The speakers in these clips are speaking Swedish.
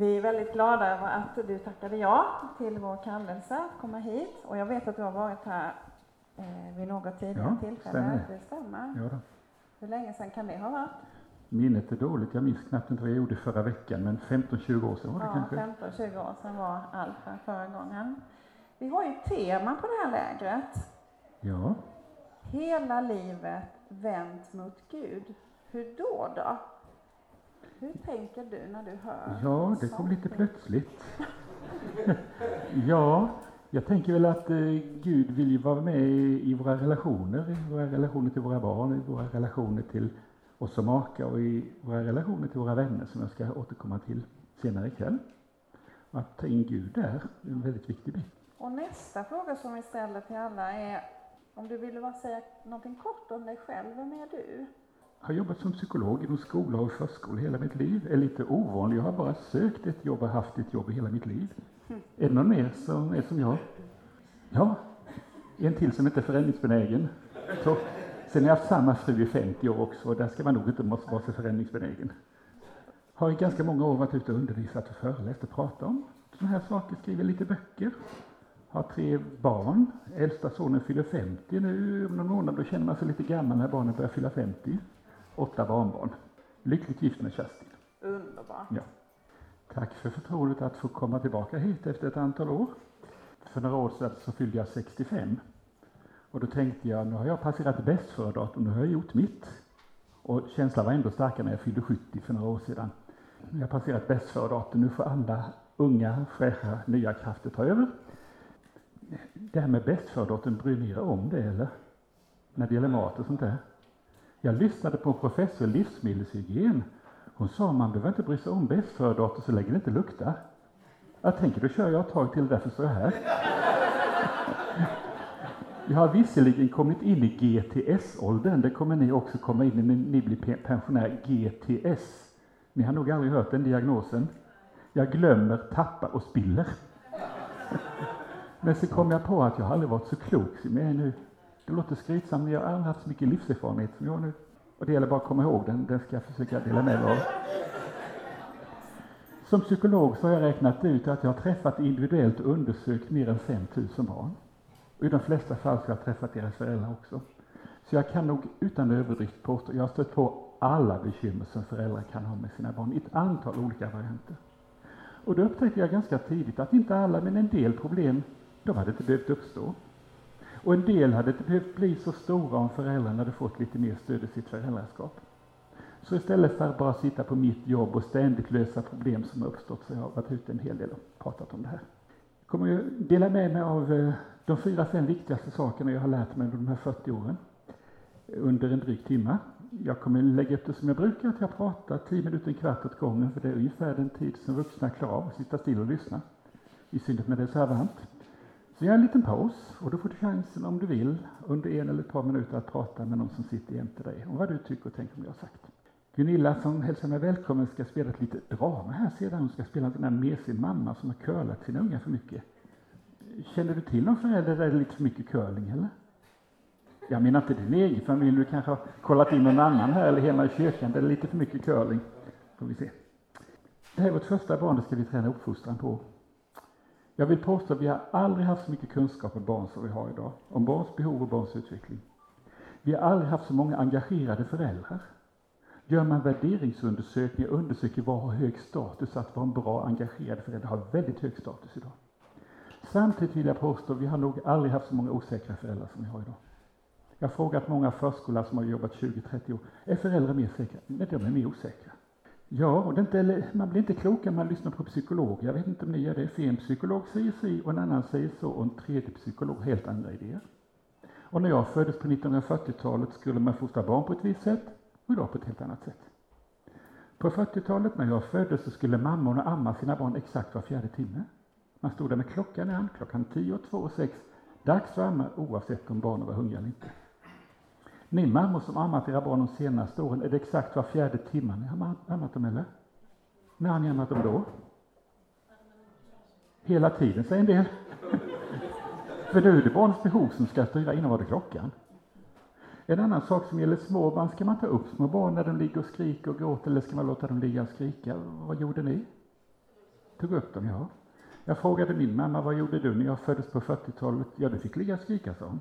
Vi är väldigt glada över att du tackade ja till vår kallelse att komma hit. Och jag vet att du har varit här eh, vid något tidigare Ja, tillfälle. stämmer. Det stämmer. Ja. Hur länge sedan kan det ha varit? Minnet är dåligt. Jag minns knappt inte vad jag gjorde förra veckan, men 15-20 år sedan var det Ja, kanske. 15-20 år sedan var Alfa förra gången. Vi har ju ett tema på det här lägret. Ja, Hela livet vänt mot Gud. Hur då då? Hur tänker du när du hör ja det kom lite plötsligt. ja, jag tänker väl att eh, Gud vill ju vara med i, i våra relationer, i våra relationer till våra barn, i våra relationer till oss som makar och i våra relationer till våra vänner som jag ska återkomma till senare ikväll. Och Att ta in Gud där är en väldigt viktig bit. Och nästa fråga som vi ställer till alla är om du vill bara säga någonting kort om dig själv, vem är du? Har jobbat som psykolog inom skola och förskola hela mitt liv. Är lite ovanlig. Jag har bara sökt ett jobb och haft ett jobb i hela mitt liv. Är det någon mer som är som jag? Ja, en till som inte är förändringsbenägen. Så, sen har jag haft samma fru i 50 år också och där ska man nog inte måste vara så förändringsbenägen. Har i ganska många år varit ute och undervisat och föreläst och pratat om sådana här saker, skriver lite böcker. Har tre barn. Äldsta sonen fyller 50 nu om någon månad. Då känner man sig lite gammal när barnen börjar fylla 50. Åtta barnbarn. Lyckligt gift med Kerstin. Underbart. Ja. Tack för förtroendet att få komma tillbaka hit efter ett antal år. För några år sedan så fyllde jag 65. Och då tänkte jag, nu har jag passerat bäst före datum, nu har jag gjort mitt. Och känslan var ändå starkare när jag fyllde 70 för några år sedan. Nu har jag passerat bäst före datum, nu får alla unga, fräscha, nya krafter ta över. Det här med bäst före datum, bryr ni er om det eller? När det gäller mat och sånt där? Jag lyssnade på en professor i livsmedelshygien. Hon sa man behöver inte bry sig om bäst så länge det inte luktar. Jag tänker, då kör jag ett tag till, därför står jag här. Jag har visserligen kommit in i GTS-åldern, det kommer ni också komma in i när ni blir pensionär, GTS. Ni har nog aldrig hört den diagnosen. Jag glömmer, tappar och spiller. Men så kom jag på att jag har aldrig varit så klok som jag är nu. Det låter skrytsamt, men jag har aldrig haft så mycket livserfarenhet som jag har nu. Och det gäller bara att komma ihåg den, den ska jag försöka dela med mig av. Som psykolog så har jag räknat ut att jag har träffat individuellt och undersökt mer än 5 000 barn. Och I de flesta fall så har jag träffat deras föräldrar också. Så jag kan nog utan överdrift påstå, jag har stött på alla bekymmer som föräldrar kan ha med sina barn i ett antal olika varianter. Och då upptäckte jag ganska tidigt att inte alla, men en del problem, de hade inte behövt uppstå. Och en del hade inte behövt bli så stora om föräldrarna hade fått lite mer stöd i sitt föräldraskap. Så istället för att bara sitta på mitt jobb och ständigt lösa problem som har uppstått så jag har varit ute en hel del och pratat om det här. Jag kommer att dela med mig av eh, de fyra, fem viktigaste sakerna jag har lärt mig under de här 40 åren eh, under en dryg timme. Jag kommer lägga upp det som jag brukar, att jag pratar 10 minuter, en kvart åt gången, för det är ungefär den tid som vuxna klarar av att sitta still och lyssna. I synnerhet när det är så här varmt. Vi gör en liten paus och då får du chansen om du vill under en eller ett par minuter att prata med någon som sitter jämte dig om vad du tycker och tänker om det jag har sagt. Gunilla som hälsar mig välkommen ska spela ett litet drama här sedan. Hon ska spela en sån här mesig mamma som har curlat sina ungar för mycket. Känner du till någon förälder där det är lite för mycket curling eller? Jag menar inte din egen familj, du kanske har kollat in någon annan här eller hemma i kyrkan där det är lite för mycket curling. Får vi se. Det här är vårt första barn, det ska vi träna uppfostran på. Jag vill påstå att vi har aldrig haft så mycket kunskap om barn som vi har idag. Om barns behov och barns utveckling. Vi har aldrig haft så många engagerade föräldrar. Gör man värderingsundersökningar och undersöker vad har hög status, att vara en bra engagerad förälder har väldigt hög status idag. Samtidigt vill jag påstå att vi har nog aldrig haft så många osäkra föräldrar som vi har idag. Jag har frågat många förskollärare som har jobbat 20-30 år, är föräldrar mer säkra? Nej, de är mer osäkra. Ja, och det inte, man blir inte klokare man lyssnar på psykologer. Jag vet inte om ni gör det, för en psykolog säger si och en annan säger så och en tredje psykolog har helt andra idéer. Och när jag föddes på 1940-talet skulle man fostra barn på ett visst sätt och idag på ett helt annat sätt. På 40-talet när jag föddes så skulle mammorna amma sina barn exakt var fjärde timme. Man stod där med klockan i hand, klockan 10, 2 och 6. Dags för amma oavsett om barnen var hungriga eller inte. Ni mammor som ammat era barn de senaste åren, är det exakt var fjärde timme ni har ammat dem eller? När har ni ammat dem då? Hela tiden, säger en del. För nu är det barnets behov som ska styra innan var det klockan. En annan sak som gäller små barn, ska man ta upp små barn när de ligger och skriker och gråter eller ska man låta dem ligga och skrika? Vad gjorde ni? Tog upp dem, ja. Jag frågade min mamma, vad gjorde du när jag föddes på 40-talet? Ja, du fick ligga och skrika, sa hon.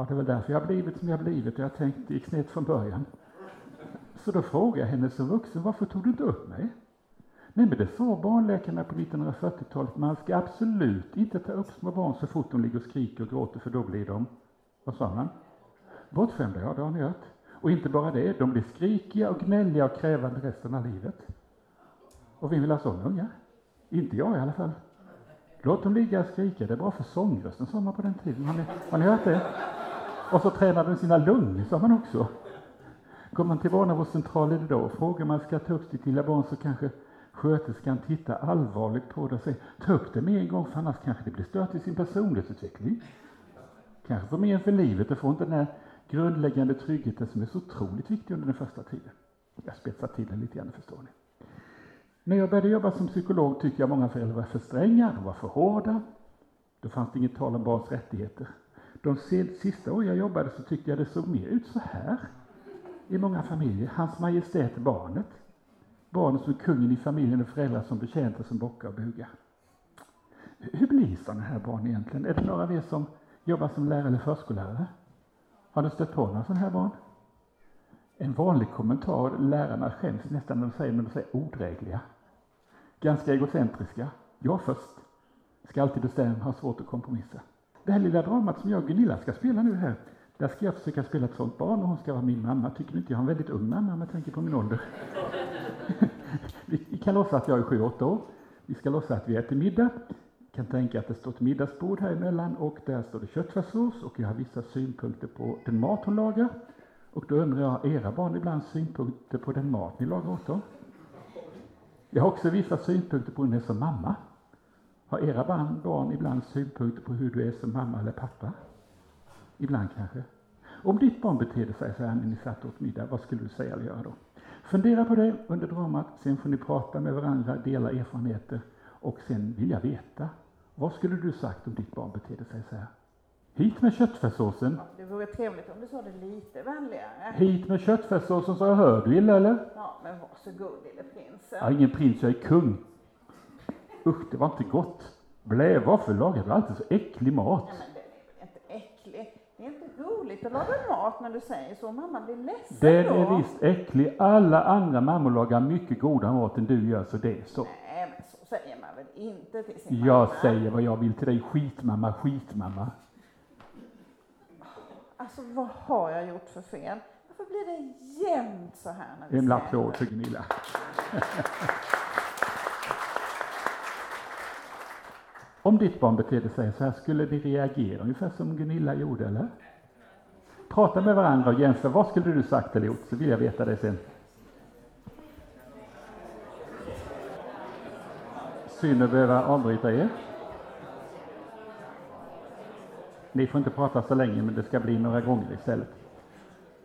Ja, det är väl därför jag har blivit som jag har blivit och jag tänkte det gick snett från början. Så då frågade jag henne som vuxen, varför tog du inte upp mig? Nej, men det sa barnläkarna på 1940-talet, man ska absolut inte ta upp små barn så fort de ligger och skriker och gråter, för då blir de, vad sa man? Bortskämda, ja, det har ni hört. Och inte bara det, de blir skrikiga och gnälliga och krävande resten av livet. Och vem vill ha sådana ungar? Inte jag i alla fall. Låt dem ligga och skrika, det är bra för sångrösten, sa man på den tiden. Har ni, har ni hört det? Och så tränar den sina lungor, sa man också. Går man till barnavårdscentralen idag och frågar man ska ta upp sitt lilla barn så kanske sköterskan tittar allvarligt på det och säger ta upp det med en gång för annars kanske det blir stört i sin personlighetsutveckling. Kanske får men för livet och får inte den här grundläggande tryggheten som är så otroligt viktig under den första tiden. Jag spetsar till det lite grann, förstår ni. När jag började jobba som psykolog tyckte jag många föräldrar var för stränga, de var för hårda. Då fanns det inget tal om barns rättigheter. De sista åren jag jobbade så tyckte jag det såg mer ut så här i många familjer. Hans Majestät barnet. Barnet som är kungen i familjen och föräldrar som betjänter som bockar och bugar. Hur blir sådana här barn egentligen? Är det några av er som jobbar som lärare eller förskollärare? Har ni stött på några sådana här barn? En vanlig kommentar, lärarna skäms nästan när de säger, men de säger odrägliga. Ganska egocentriska. Jag först. Ska alltid bestämma, har svårt att kompromissa. Det här lilla dramat som jag och Gunilla ska spela nu här, där ska jag försöka spela ett sånt barn och hon ska vara min mamma. Tycker inte jag har en väldigt ung mamma med tanke på min ålder? vi kan låtsas att jag är sju, åtta år. Vi ska låtsas att vi äter middag. Vi kan tänka att det står ett middagsbord här emellan och där står det köttfärssås och jag har vissa synpunkter på den mat hon lagar. Och då undrar jag, har era barn ibland synpunkter på den mat ni lagar åt dem? Jag har också vissa synpunkter på hur ni är som mamma. Har era barn, barn ibland synpunkter på hur du är som mamma eller pappa? Ibland kanske. Om ditt barn betedde sig så här när ni satt åt middag, vad skulle du säga eller göra då? Fundera på det under dramat, sen får ni prata med varandra, dela erfarenheter och sen vill jag veta, vad skulle du sagt om ditt barn betedde sig så här? Hit med köttfärssåsen. Ja, det vore trevligt om du sa det lite vänligare. Hit med köttfärssåsen, så jag hör du illa eller? Ja, men varsågod lille prins. Jag är ingen prins, jag är kung. Usch, det var inte gott. Blä, varför lagar du alltid så äcklig mat? Ja, men den är väl inte äcklig? Det är inte roligt att laga mat när du säger så. Mamma blir ledsen Den då. är visst äcklig. Alla andra mammor lagar mycket goda mat än du gör, så det är så. Nej, men så säger man väl inte till sin Jag mamma? säger vad jag vill till dig, skitmamma, skitmamma. Alltså, vad har jag gjort för fel? Varför blir det jämt så här när vi En applåd för Gunilla. Om ditt barn betedde sig så här, skulle ni reagera ungefär som Gunilla gjorde, eller? Prata med varandra och jämför. Vad skulle du sagt eller gjort? Så vill jag veta det sen. Synd att behöva avbryta er. Ni får inte prata så länge, men det ska bli några gånger istället.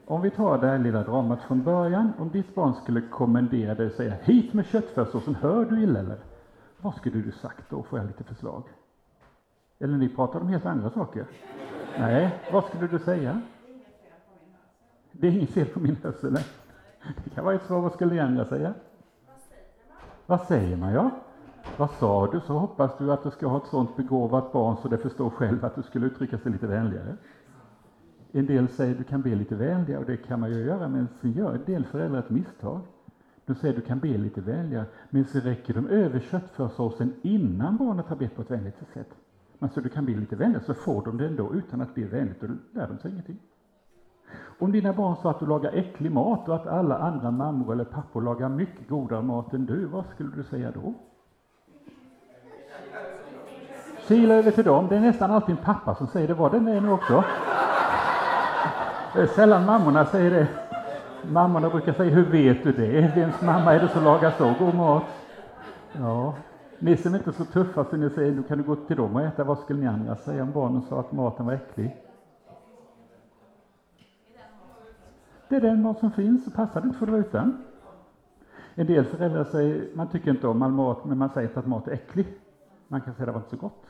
Om vi tar det här lilla dramat från början. Om ditt barn skulle kommendera dig och säga hit med köttfärssåsen, hör du illa eller? Vad skulle du sagt då? Får jag lite förslag? Eller ni pratar om helt andra saker? Nej, vad skulle du säga? Det är inget fel på min hörsel. nej. Det kan vara ett svar. Vad skulle ni andra säga? Vad säger man, ja? Vad sa du? Så hoppas du att du ska ha ett sånt begåvat barn så det förstår själv att du skulle uttrycka sig lite vänligare. En del säger att du kan be lite vänligare och det kan man ju göra, men sen gör en del föräldrar ett misstag. De säger att du kan be lite vänligare, men så räcker de över köttfärssåsen innan barnet har bett på ett vänligt sätt. Men så du kan be lite vänligare så får de det ändå utan att be vänligt och lär de sig ingenting. Om dina barn sa att du lagar äcklig mat och att alla andra mammor eller pappor lagar mycket godare mat än du, vad skulle du säga då? Kila över till dem. Det är nästan alltid en pappa som säger det. Var det med nu också? Det är sällan mammorna säger det. Mammorna brukar säga, hur vet du det? Vems mamma är det som lagar så god mat? Ja, ni som inte är så tuffa så ni säger, nu kan du gå till dem och äta. Vad skulle ni andra säga om barnen sa att maten var äcklig? Det är den mat som finns, så passar det inte får du vara utan. En del föräldrar säger, man tycker inte om all mat, men man säger inte att mat är äcklig. Man kan säga, det var inte så gott.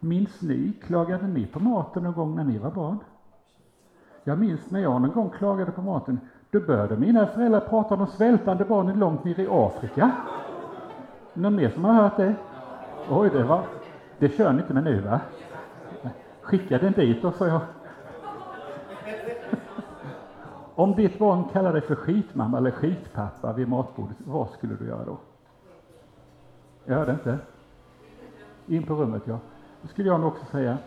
Minns ni, klagade ni på maten någon gång när ni var barn? Jag minns när jag någon gång klagade på maten, då började mina föräldrar prata om de svältande barnen långt nere i Afrika. Någon mer som har hört det? Oj, det var... Det kör ni inte med nu, va? Skicka den dit då, sa jag. Om ditt barn kallar dig för skitmamma eller skitpappa vid matbordet, vad skulle du göra då? Jag hörde inte. In på rummet, ja. Då skulle jag nog också säga,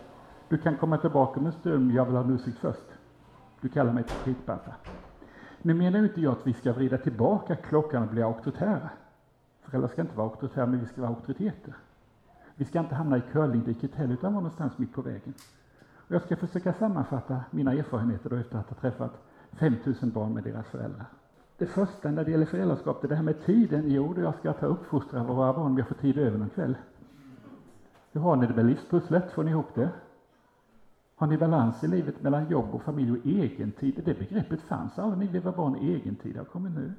du kan komma tillbaka om en stund, jag vill ha musik först. Du kallar mig för skitpappa. Nu menar ju inte jag att vi ska vrida tillbaka klockan och bli auktoritära. Föräldrar ska inte vara auktoritära, men vi ska vara auktoriteter. Vi ska inte hamna i curlingdiket heller, utan vara någonstans mitt på vägen. Och jag ska försöka sammanfatta mina erfarenheter då efter att ha träffat 5000 barn med deras föräldrar. Det första när det gäller föräldraskap, det, det här med tiden. Jo, jag ska ta uppfostra våra barn om jag får tid över någon kväll. Hur har ni det med livspusslet? Får ni ihop det? Har ni balans i livet mellan jobb och familj och egentid? Det begreppet fanns aldrig när vi var barn. Egentid har kommit nu.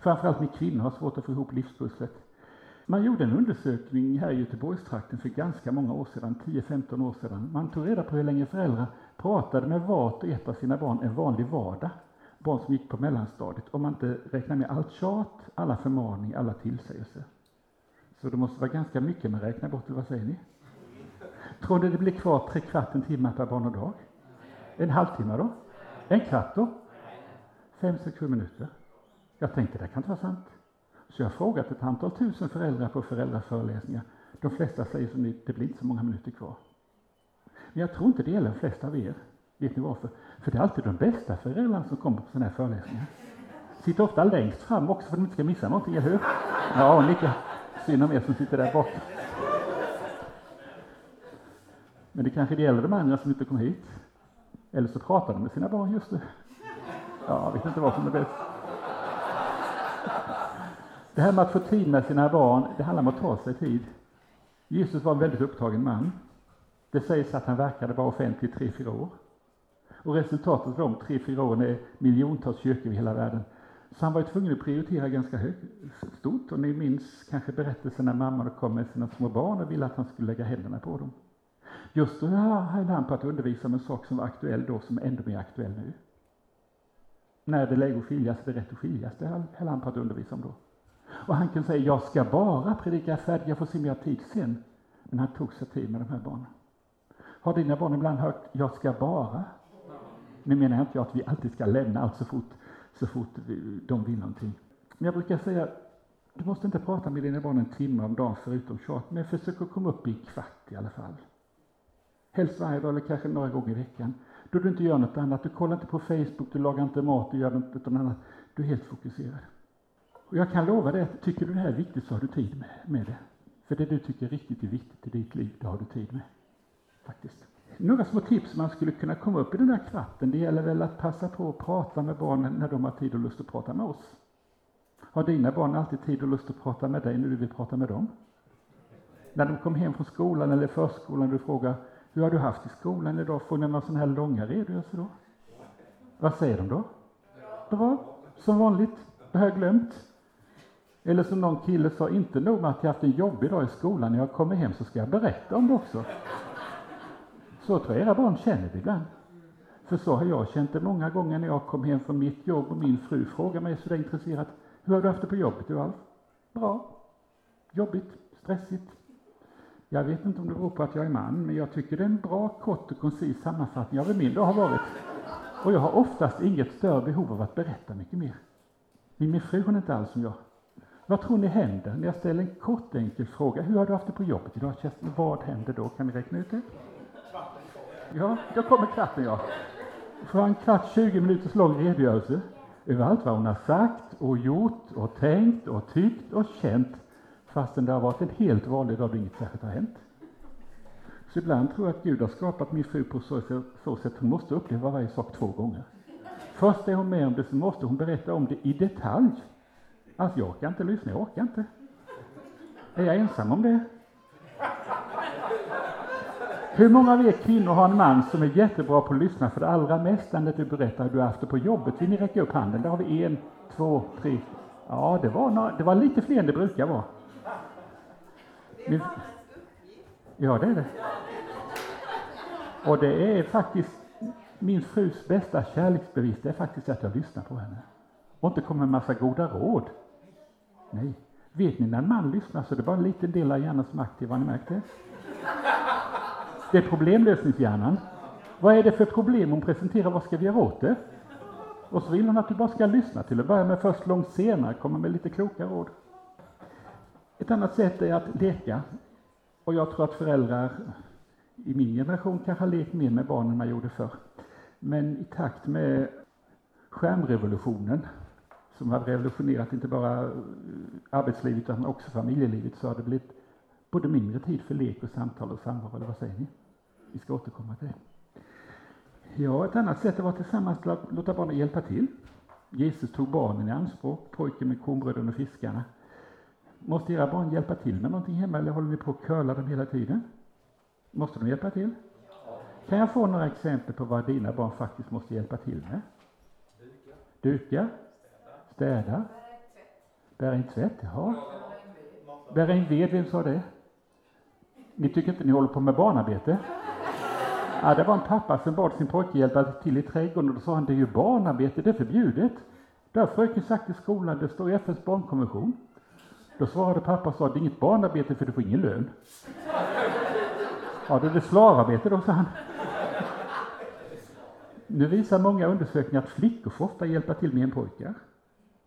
Framförallt ni kvinnor har svårt att få ihop livspusslet. Man gjorde en undersökning här i Göteborgstrakten för ganska många år sedan, 10-15 år sedan. Man tog reda på hur länge föräldrar pratade med vart och ett av sina barn en vanlig vardag. Barn som gick på mellanstadiet, om man inte räknar med allt tjat, alla förmaningar, alla tillsägelser. Så det måste vara ganska mycket man räknar bort, eller vad säger ni? Tror ni det blir kvar tre kvart en timme per barn och dag? En halvtimme då? En kvart då? Fem, sex, sju minuter? Jag tänkte, det kan inte vara sant. Så jag har frågat ett antal tusen föräldrar på föräldraföreläsningar. De flesta säger som ni, det blir inte så många minuter kvar. Men jag tror inte det gäller de flesta av er. Vet ni varför? För det är alltid de bästa föräldrarna som kommer på sådana här föreläsningar. Sitter ofta längst fram också för att de inte ska missa någonting, eller hur? Ja, och lika synd om er som sitter där bak. Men det kanske gäller de andra som inte kom hit. Eller så pratar de med sina barn just nu. Ja, jag vet inte vad som är bäst. Det här med att få tid med sina barn, det handlar om att ta sig tid. Jesus var en väldigt upptagen man. Det sägs att han verkade vara offentlig i tre, fyra år. Och resultatet av de tre, fyra åren är miljontals kyrkor i hela världen. Så han var ju tvungen att prioritera ganska högt, stort. Och ni minns kanske berättelsen när mamman kom med sina små barn och ville att han skulle lägga händerna på dem. Just då höll han på att undervisa om en sak som var aktuell då, som är ännu mer aktuell nu. När det är läge att skiljas, det är rätt att skiljas, det höll han på att undervisa om då. Och han kunde säga, jag ska bara predika färdigt, jag får se om jag har tid sen. Men han tog sig tid med de här barnen. Har dina barn ibland hört, jag ska bara? Nu menar jag inte att vi alltid ska lämna allt så fort, så fort de vill någonting. Men jag brukar säga, du måste inte prata med dina barn en timme om dagen förutom tjat, men försök att komma upp i en kvart i alla fall. Helst varje dag eller kanske några gånger i veckan. Då du inte gör något annat. Du kollar inte på Facebook, du lagar inte mat, du gör något annat. Du är helt fokuserad. Och jag kan lova dig att tycker du det här är viktigt så har du tid med, med det. För det du tycker är riktigt är viktigt i ditt liv, det har du tid med. Faktiskt. Några små tips man skulle kunna komma upp i den där kvarten, det gäller väl att passa på att prata med barnen när de har tid och lust att prata med oss. Har dina barn alltid tid och lust att prata med dig när du vill prata med dem? När de kommer hem från skolan eller förskolan och du frågar hur har du haft i skolan idag? Får ni några sådana här långa redogörelser då? Vad säger de då? Bra, som vanligt. Det har jag glömt. Eller som någon kille sa, inte nog med att jag haft en jobbig dag i skolan, när jag kommer hem så ska jag berätta om det också. Så tror jag era barn känner det ibland. För så har jag känt det många gånger när jag kom hem från mitt jobb och min fru frågar mig sådär intresserat, hur har du haft det på jobbet du Alf? Bra. Jobbigt, stressigt. Jag vet inte om det beror på att jag är man, men jag tycker det är en bra, kort och koncis sammanfattning av hur min dag har varit. Och jag har oftast inget större behov av att berätta mycket mer. Men min fru hon är inte alls som jag. Vad tror ni händer när jag ställer en kort enkel fråga? Hur har du haft det på jobbet idag Kerstin? Vad händer då? Kan ni räkna ut det? Ja, då kommer kratten, ja. Får en kvart, 20 minuters lång redogörelse över allt vad hon har sagt och gjort och tänkt och tyckt och känt fastän det har varit en helt vanlig dag och inget särskilt har hänt. Så ibland tror jag att Gud har skapat min fru på så, så sätt hon måste uppleva varje sak två gånger. Först är hon med om det, så måste hon berätta om det i detalj. Alltså jag orkar inte lyssna, jag orkar inte. Är jag ensam om det? Hur många av er kvinnor har en man som är jättebra på att lyssna för det allra mesta när du berättar hur du har haft det på jobbet? Vill ni räcka upp handen? Där har vi en, två, tre. Ja, det var, några, det var lite fler än det brukar vara. Ja, det är det. Och det är faktiskt min frus bästa kärleksbevis, det är faktiskt att jag lyssnar på henne. Och inte kommer med en massa goda råd. Nej, Vet ni när en man lyssnar så är det bara en liten del av hjärnan som är aktiv, har ni märkt det? Det är problemlösningshjärnan. Vad är det för problem hon presenterar, vad ska vi göra åt det? Och så vill hon att du bara ska lyssna till det, börja med först långt senare, komma med lite kloka råd. Ett annat sätt är att leka. Och jag tror att föräldrar i min generation kanske har lekt mer med barnen än man gjorde förr. Men i takt med skärmrevolutionen, som har revolutionerat inte bara eh, arbetslivet utan också familjelivet, så har det blivit både mindre tid för lek och samtal och samvaro, eller vad säger ni? Vi ska återkomma till det. Ja, ett annat sätt att vara tillsammans, att låta barnen hjälpa till. Jesus tog barnen i anspråk, pojken med kornbröden och fiskarna. Måste era barn hjälpa till med någonting hemma eller håller ni på att curla dem hela tiden? Måste de hjälpa till? Kan jag få några exempel på vad dina barn faktiskt måste hjälpa till med? Duka? Städa? Bära in tvätt? Ja. Bära in ved, vem sa det? Ni tycker inte ni håller på med barnarbete? Ja, det var en pappa som bad sin pojke hjälpa till i trädgården och då sa han det är ju barnarbete, det är förbjudet. Det har fröken sagt i skolan, det står i FNs barnkonvention. Då svarade pappa och att det är inget barnarbete för du får ingen lön. Ja, det är slavarbete då, sa han. Nu visar många undersökningar att flickor får ofta hjälpa till mer än pojkar.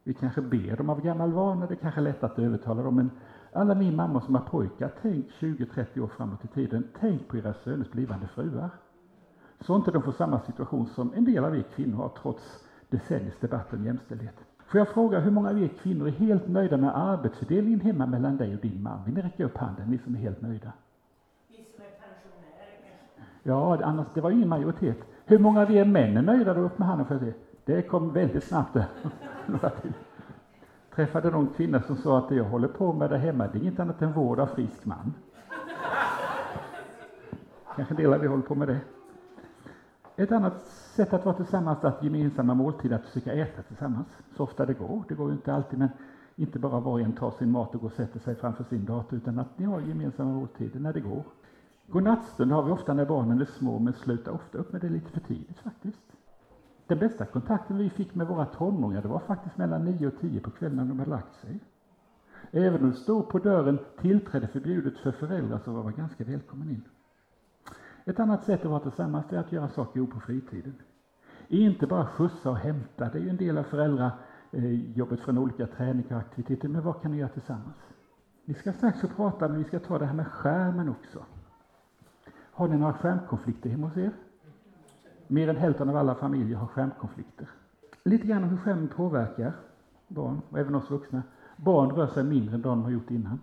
Vi kanske ber dem av gammal vana, det kanske är lätt att övertala dem, men alla ni mammor som har pojkar, tänk 20-30 år framåt i tiden, tänk på era söners blivande fruar. Så inte de får samma situation som en del av er kvinnor har, trots decenniers debatt om jämställdhet. Får jag fråga hur många av er kvinnor är helt nöjda med arbetsfördelningen hemma mellan dig och din man? Vill ni räcka upp handen, ni som är helt nöjda? Vi som är pensionärer Ja, annars, det var ingen majoritet. Hur många av er män är nöjda? Då upp med handen för att se. Det kom väldigt snabbt där. Träffade någon kvinna som sa att det jag håller på med där hemma, det är inget annat än vård av frisk man. Kanske delar vi håller på med det. Ett annat sätt att vara tillsammans är att gemensamma måltider, att försöka äta tillsammans så ofta det går. Det går ju inte alltid, men inte bara var och en tar sin mat och går och sätter sig framför sin dator, utan att ni har gemensamma måltider när det går. Godnattstund har vi ofta när barnen är små, men slutar ofta upp med det lite för tidigt faktiskt. Den bästa kontakten vi fick med våra tonåringar, det var faktiskt mellan 9 och 10 på kvällen när de hade lagt sig. Även om det stod på dörren tillträde förbjudet för föräldrar så var man ganska välkommen in. Ett annat sätt att vara tillsammans är att göra saker ihop på fritiden. Inte bara skjutsa och hämta, det är ju en del av föräldrajobbet från olika träningar och aktiviteter, men vad kan ni göra tillsammans? Vi ska strax få prata, men vi ska ta det här med skärmen också. Har ni några skärmkonflikter hemma hos er? Mer än hälften av alla familjer har skärmkonflikter. Lite grann om hur skärmen påverkar barn, och även oss vuxna. Barn rör sig mindre än de har gjort innan.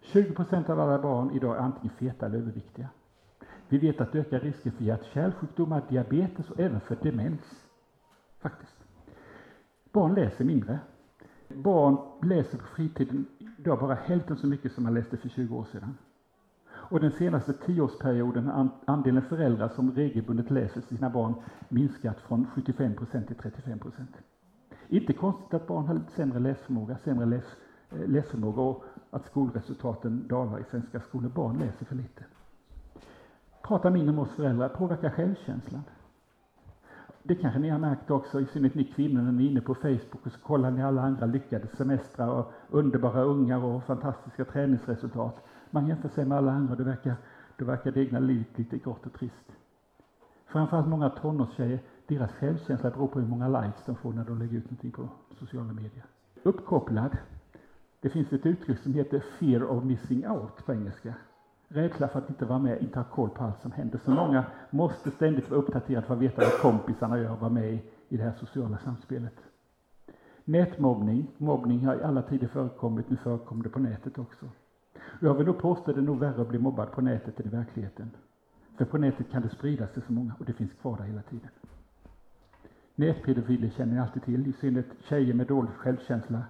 20 procent av alla barn idag är antingen feta eller överviktiga. Vi vet att det ökar risken för hjärt-kärlsjukdomar, diabetes och även för demens. Faktiskt. Barn läser mindre. Barn läser på fritiden idag bara hälften så mycket som man läste för 20 år sedan. Och den senaste tioårsperioden har andelen föräldrar som regelbundet läser sina barn minskat från 75 procent till 35 procent. Inte konstigt att barn har sämre läsförmåga, sämre läs, eh, läsförmåga och att skolresultaten dalar i svenska skolor. Barn läser för lite. Prata mindre med oss föräldrar påverkar självkänslan. Det kanske ni har märkt också, i synnerhet ni kvinnor, när ni är inne på Facebook och så kollar ni alla andra lyckade semestrar och underbara ungar och fantastiska träningsresultat. Man jämför sig med alla andra, det verkar, det verkar det egna livet lite grått och trist. Framförallt många tonårstjejer, deras självkänsla beror på hur många likes de får när de lägger ut någonting på sociala medier. Uppkopplad. Det finns ett uttryck som heter fear of missing out på engelska. Rädsla för att inte vara med, inte ha koll på allt som händer. Så många måste ständigt vara uppdaterade för att veta vad kompisarna gör och vara med i det här sociala samspelet. Nätmobbning, mobbning har i alla tider förekommit, nu förekommer det på nätet också. Jag vill nog påstå att det är nog värre att bli mobbad på nätet än i verkligheten. För på nätet kan det spridas till så många och det finns kvar där hela tiden. Nätpedofiler känner ni alltid till, i synnerhet tjejer med dålig självkänsla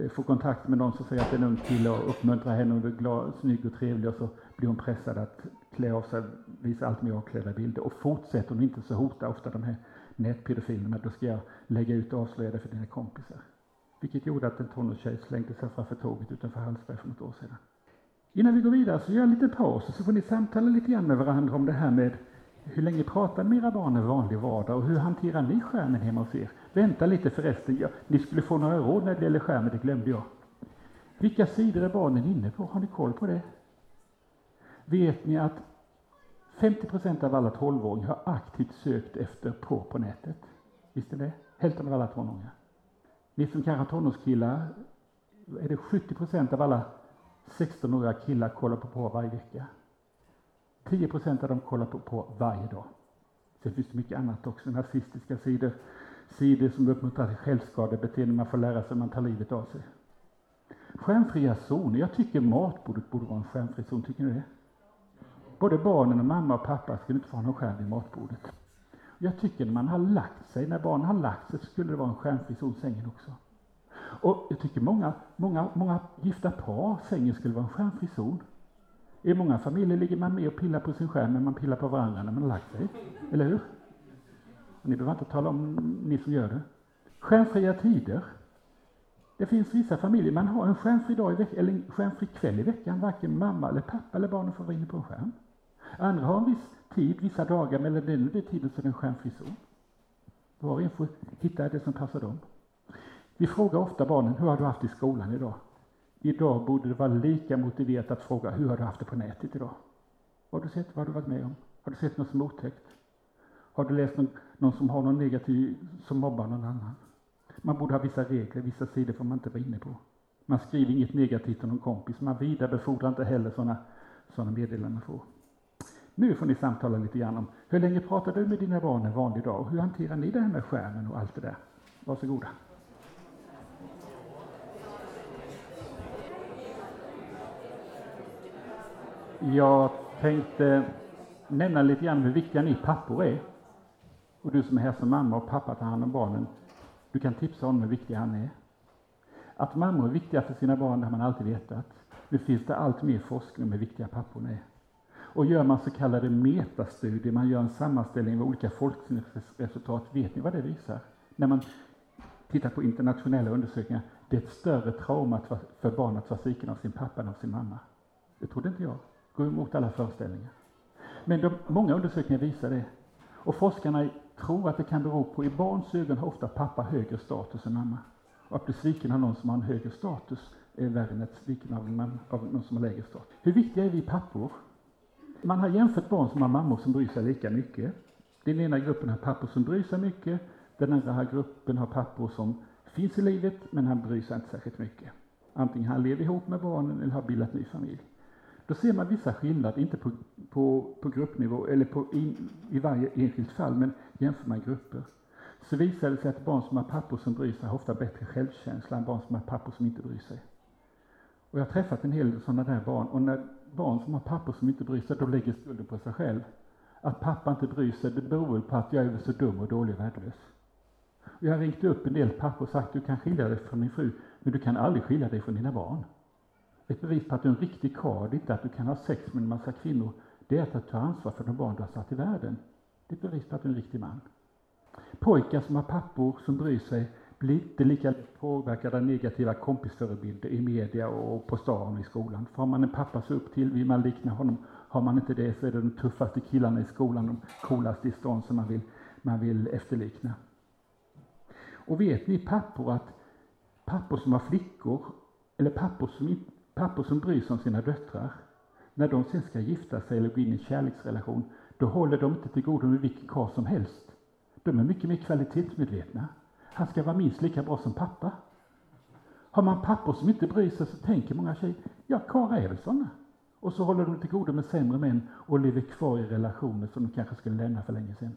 Eh, får kontakt med någon som säger att det är en ung kille och uppmuntrar henne och är glad, snygg och trevlig och så blir hon pressad att klä av sig, visa allt mer avklädda bilder. Och fortsätter hon inte så hotar ofta de här nätpedofilerna, då ska jag lägga ut och avslöja det för dina kompisar. Vilket gjorde att en tonårstjej slängde sig framför tåget utanför Hallsberg för något år sedan. Innan vi går vidare så gör jag en liten paus och så får ni samtala lite grann med varandra om det här med hur länge pratar med era barn en vanlig vardag och hur hanterar ni skärmen hemma hos er? Vänta lite förresten, ja, ni skulle få några råd när det gäller skärmen, det glömde jag. Vilka sidor är barnen inne på? Har ni koll på det? Vet ni att 50 procent av alla 12-åringar har aktivt sökt efter på på nätet? Visste ni det? Hälften av alla tonåringar. Ni som kanske har tonårskillar, är det 70 procent av alla 16-åriga killar kollar på porr varje vecka? 10 procent av dem kollar på porr varje dag. Sen finns det mycket annat också, nazistiska sidor, sidor som uppmuntrar till självskadebeteende, man får lära sig, man tar livet av sig. Skärmfria zoner, jag tycker matbordet borde vara en skärmfri zon, tycker ni det? Både barnen och mamma och pappa skulle inte få ha någon skärm vid matbordet. Jag tycker när man har lagt sig, när barnen har lagt sig, så skulle det vara en skärmfri zon sängen också. Och jag tycker många, många, många gifta par, sängen skulle vara en skärmfri zon. I många familjer ligger man med och pillar på sin skärm, men man pillar på varandra när man har lagt sig. Eller hur? Ni behöver inte tala om ni som gör det. Skärmfria tider. Det finns vissa familjer, man har en skärmfri dag i veckan, eller en skärmfri kväll i veckan. Varken mamma eller pappa eller barnen får vara inne på en skärm. Andra har en viss tid, vissa dagar, men det är tiden så är det en skärmfri zon. Var och en får hitta det som passar dem. Vi frågar ofta barnen, hur har du haft i skolan idag? Idag borde det vara lika motiverat att fråga, hur har du haft det på nätet idag? Vad har du sett? Vad har du varit med om? Har du sett något som är otäckt? Har du läst någon, någon som har någon negativ, som mobbar någon annan? Man borde ha vissa regler, vissa sidor får man inte vara inne på. Man skriver inget negativt till någon kompis, man vidarebefordrar inte heller sådana såna meddelanden man får. Nu får ni samtala lite grann om hur länge pratar du med dina barn en vanlig dag och hur hanterar ni det här med skärmen och allt det där? Varsågoda. Jag tänkte nämna lite grann hur viktiga ni pappor är. Och du som är här som mamma och pappa tar hand om barnen, du kan tipsa honom hur viktig han är. Att mammor är viktiga för sina barn det har man alltid vetat. Nu finns det allt mer forskning om hur viktiga papporna är. Och gör man så kallade metastudier, man gör en sammanställning av olika forskningsresultat, vet ni vad det visar? När man tittar på internationella undersökningar, det är ett större trauma för barn att vara sviken av sin pappa än av sin mamma. Det trodde inte jag. Går emot alla föreställningar. Men de, många undersökningar visar det. Och forskarna tror att det kan bero på, i barns ögon har ofta pappa högre status än mamma. Och att bli sviken av någon som har en högre status är värre än att sviken av, man, av någon som har lägre status. Hur viktiga är vi pappor? Man har jämfört barn som har mammor som bryr sig lika mycket. Den ena gruppen har pappor som bryr sig mycket, den andra gruppen har pappor som finns i livet, men han bryr sig inte särskilt mycket. Antingen han lever ihop med barnen eller har bildat ny familj. Då ser man vissa skillnader, inte på, på, på gruppnivå eller på in, i varje enskilt fall, men jämför man grupper. Så visar det sig att barn som har pappor som bryr sig har ofta bättre självkänsla än barn som har pappor som inte bryr sig. Och jag har träffat en hel del sådana där barn, och när barn som har pappor som inte bryr sig, då lägger skulden på sig själv. Att pappa inte bryr sig, det beror väl på att jag är så dum och dålig och värdelös. Jag har ringt upp en del pappor och sagt, du kan skilja dig från din fru, men du kan aldrig skilja dig från dina barn. Ett bevis på att du är en riktig karl, det är inte att du kan ha sex med en massa kvinnor, det är att du tar ansvar för de barn du har satt i världen. Det är ett bevis på att du är en riktig man. Pojkar som har pappor som bryr sig blir inte lika påverkade av negativa kompisförebilder i media och på stan och i skolan. För har man en pappa så upp till vill man likna honom. Har man inte det så är det de tuffaste killarna i skolan, de coolaste i stan som man vill, man vill efterlikna. Och vet ni pappor att pappor som har flickor, eller pappor som, inte pappor som bryr sig om sina döttrar, när de sen ska gifta sig eller gå in i en kärleksrelation, då håller de inte till godo med vilken karl som helst. De är mycket mer kvalitetsmedvetna. Han ska vara minst lika bra som pappa. Har man pappor som inte bryr sig så tänker många tjejer, ja, karlar är väl sådana. Och så håller de till godo med sämre män och lever kvar i relationer som de kanske skulle lämna för länge sedan.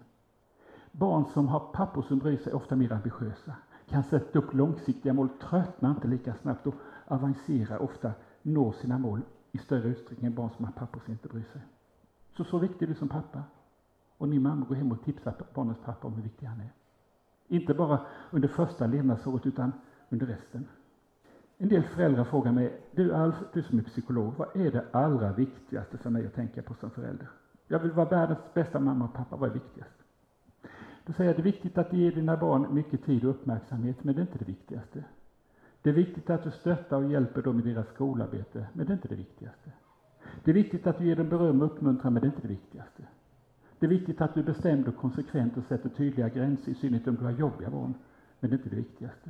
Barn som har pappor som bryr sig är ofta mer ambitiösa, kan sätta upp långsiktiga mål, tröttnar inte lika snabbt och avancerar ofta, når sina mål i större utsträckning än barn som har pappor som inte bryr sig. Så så viktig är du som pappa. Och ni mamma går hem och tipsar barnens pappa om hur viktig han är. Inte bara under första levnadsåret utan under resten. En del föräldrar frågar mig, du Alf, du som är psykolog, vad är det allra viktigaste för mig att tänka på som förälder? Jag vill vara världens bästa mamma och pappa, vad är viktigast? Då säger jag, det är viktigt att ge dina barn mycket tid och uppmärksamhet, men det är inte det viktigaste. Det är viktigt att du stöttar och hjälper dem i deras skolarbete, men det är inte det viktigaste. Det är viktigt att du ger dem beröm och uppmuntran, men det är inte det viktigaste. Det är viktigt att du är bestämd och konsekvent och sätter tydliga gränser, i synnerhet om du har jobbiga barn, men det är inte det viktigaste.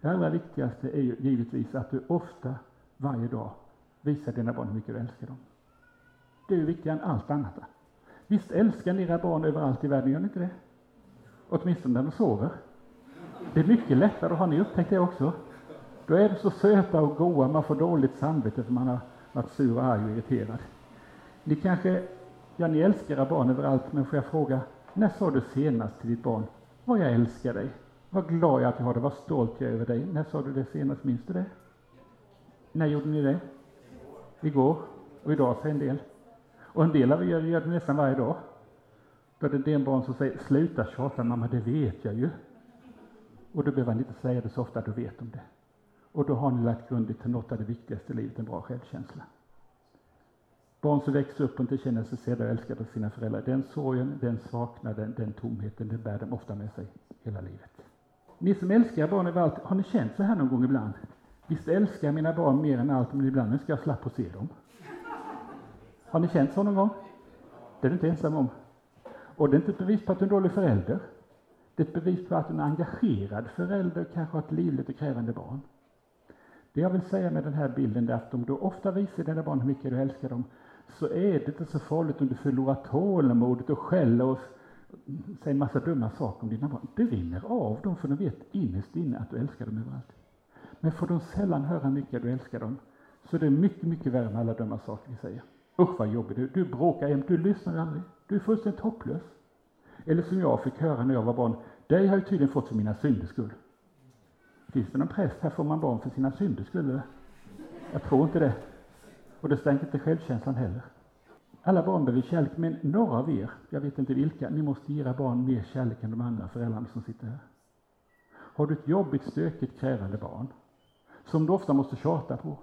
Det allra viktigaste är ju givetvis att du ofta varje dag. visar dina barn hur mycket du älskar dem. Det är ju viktigare än allt annat. Visst älskar ni era barn överallt i världen, gör ni inte det? Åtminstone när de sover. Det är mycket lättare, har ni upptäckt det också? Då är de så söta och goa, man får dåligt samvete för man har varit sur, och arg och irriterad. Ni kanske, ja ni älskar era barn överallt, men får jag fråga, när sa du senast till ditt barn, vad jag älskar dig, vad glad jag är att jag har dig, vad stolt jag är över dig. När sa du det senast, minns du det? När gjorde ni det? Igår. Och idag säger en del. Och en del av er gör det nästan varje dag. Då är det en del barn som säger, sluta tjata mamma, det vet jag ju. Och då behöver han inte säga det så ofta, då vet de det. Och då har ni lagt grunden till något av det viktigaste i livet, en bra självkänsla. Barn som växer upp och inte känner sig sedda och älskade av sina föräldrar, den sorgen, den saknaden, den tomheten, den bär de ofta med sig hela livet. Ni som älskar barn över allt, har ni känt så här någon gång ibland? Visst älskar jag mina barn mer än allt, men ibland önskar jag slapp att se dem. Har ni känt så någon gång? Det är du inte ensam om. Och det är inte ett bevis på att du är en dålig förälder. Det är ett bevis på att du är en engagerad förälder kanske har ett livligt och krävande barn. Det jag vill säga med den här bilden är att om du ofta visar dina barn hur mycket du älskar dem, så är det inte så farligt om du förlorar tålamodet och skäller och säger en massa dumma saker om dina barn. Det rinner av dem, för de vet innerst inne att du älskar dem överallt. Men får de sällan höra hur mycket du älskar dem, så det är mycket, mycket värre med alla dumma saker vi säger. Usch vad jobbig du Du bråkar jämt, du lyssnar aldrig. Du är fullständigt hopplös. Eller som jag fick höra när jag var barn, dig har jag tydligen fått för mina synders skull. Finns det någon präst här får man barn för sina synders skull? Jag tror inte det. Och det stänker inte självkänslan heller. Alla barn behöver kärlek, men några av er, jag vet inte vilka, ni måste ge era barn mer kärlek än de andra föräldrarna som sitter här. Har du ett jobbigt, stökigt, krävande barn, som du ofta måste tjata på,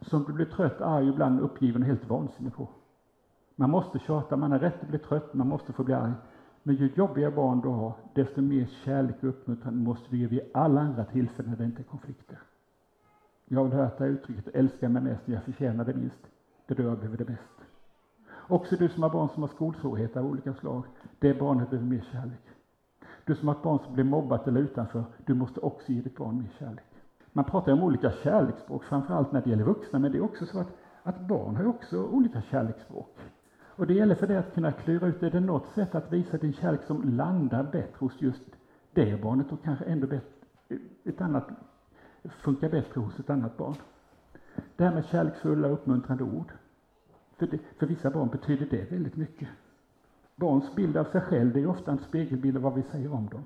som du blir trött, arg, ibland uppgiven och helt vansinnig på. Man måste tjata, man har rätt att bli trött, man måste få bli arg. Men ju jobbigare barn du har, desto mer kärlek och uppmuntran måste du ge vid alla andra tillfällen när det inte är konflikter. Jag har hört det här uttrycket, älska mig mest, jag förtjänar det minst. Det är då jag behöver det mest. Också du som har barn som har skolsvårigheter av olika slag, det barnet behöver mer kärlek. Du som har ett barn som blir mobbat eller utanför, du måste också ge ditt barn mer kärlek. Man pratar om olika kärleksspråk, framförallt när det gäller vuxna, men det är också så att, att barn har också olika kärleksspråk. Och det gäller för dig att kunna klura ut, är det något sätt att visa din kärlek som landar bättre hos just det barnet och kanske ändå bättre, ett annat, funkar bättre hos ett annat barn. Det här med kärleksfulla uppmuntrande ord. För, det, för vissa barn betyder det väldigt mycket. Barns bild av sig själv är ofta en spegelbild av vad vi säger om dem.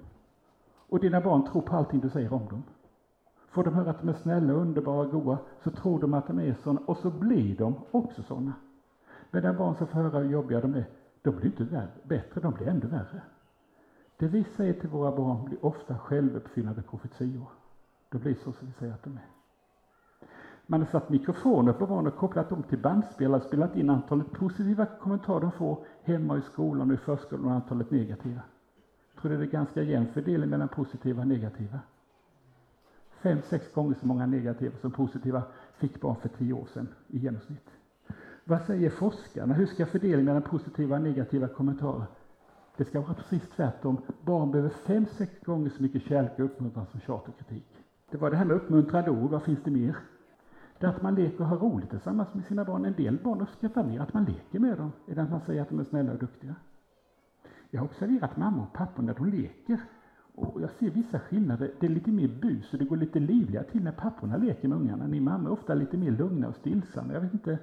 Och dina barn tror på allting du säger om dem. Får de höra att de är snälla, underbara, goa, så tror de att de är sådana, och så blir de också sådana. Medan barn som får höra hur jobbiga de är, de blir inte värre, bättre, de blir ännu värre. Det vi säger till våra barn blir ofta självuppfyllande profetior. Det blir så som vi säger att de är. Man har satt mikrofoner på barn och kopplat dem till bandspelare och spelat in antalet positiva kommentarer de får hemma i skolan och i förskolan och antalet negativa. Jag tror det är ganska jämn fördelning mellan positiva och negativa. Fem, sex gånger så många negativa som positiva fick barn för tio år sedan i genomsnitt. Vad säger forskarna? Hur ska fördelningen mellan positiva och negativa kommentarer? Det ska vara precis tvärtom. Barn behöver fem, sex gånger så mycket kärlek och uppmuntran som tjat och kritik. Det var det här med uppmuntrande ord. Vad finns det mer? Det är att man leker och har roligt tillsammans med sina barn. En del barn uppskattar mer att man leker med dem än att man säger att de är snälla och duktiga. Jag har observerat mamma och pappa när de leker. Och jag ser vissa skillnader. Det är lite mer bus och det går lite livligare till när papporna leker med ungarna. Ni mammor är ofta lite mer lugna och stillsamma. Jag vet inte,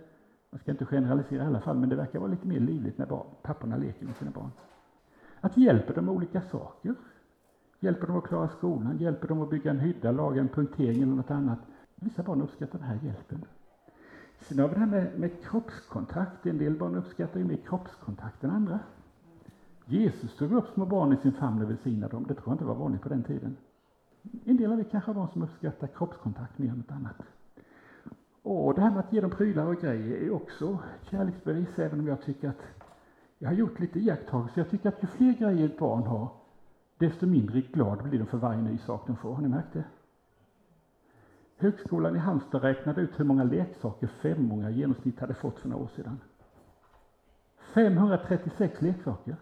jag ska inte generalisera i alla fall, men det verkar vara lite mer livligt när barn, papporna leker med sina barn. Att hjälper dem med olika saker. Hjälper dem att klara skolan, hjälper dem att bygga en hydda, laga en punktering eller något annat. Vissa barn uppskattar den här hjälpen. Sen har vi det här med, med kroppskontakt. En del barn uppskattar ju mer kroppskontakt än andra. Jesus tog upp små barn i sin famn och välsignade dem. Det tror jag inte var vanligt på den tiden. En del av er kanske har barn som uppskattar kroppskontakt mer än något annat. Och det här med att ge dem prylar och grejer är också kärleksbevis, även om jag tycker att jag har gjort lite iakttagelser. Jag tycker att ju fler grejer ett barn har, desto mindre glad blir de för varje ny sak de får. Har ni märkt det? Högskolan i Halmstad räknade ut hur många leksaker femåringar i genomsnitt hade fått för några år sedan. 536 leksaker.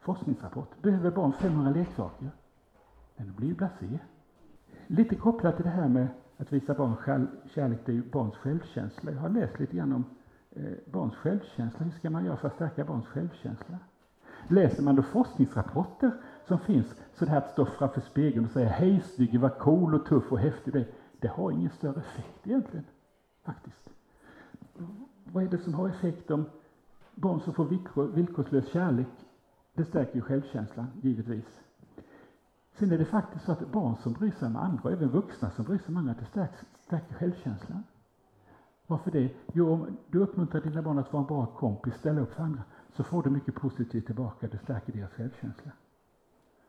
Forskningsrapport. Behöver barn 500 leksaker? Men det blir ju blasé. Lite kopplat till det här med att visa barn kärlek, det är ju barns självkänsla. Jag har läst lite grann om eh, barns självkänsla. Hur ska man göra för att stärka barns självkänsla? Läser man då forskningsrapporter som finns, så det här att stå framför spegeln och säga hej snygg, vad cool och tuff och häftig du är, det har ingen större effekt egentligen, faktiskt. Vad är det som har effekt om barn som får villkorslös kärlek? Det stärker ju självkänslan, givetvis. Sen är det faktiskt så att barn som bryr sig om andra, och även vuxna som bryr sig om andra, det stärks, stärker självkänslan. Varför det? Jo, om du uppmuntrar dina barn att vara en bra kompis, ställa upp för andra, så får du mycket positivt tillbaka, det stärker deras självkänsla.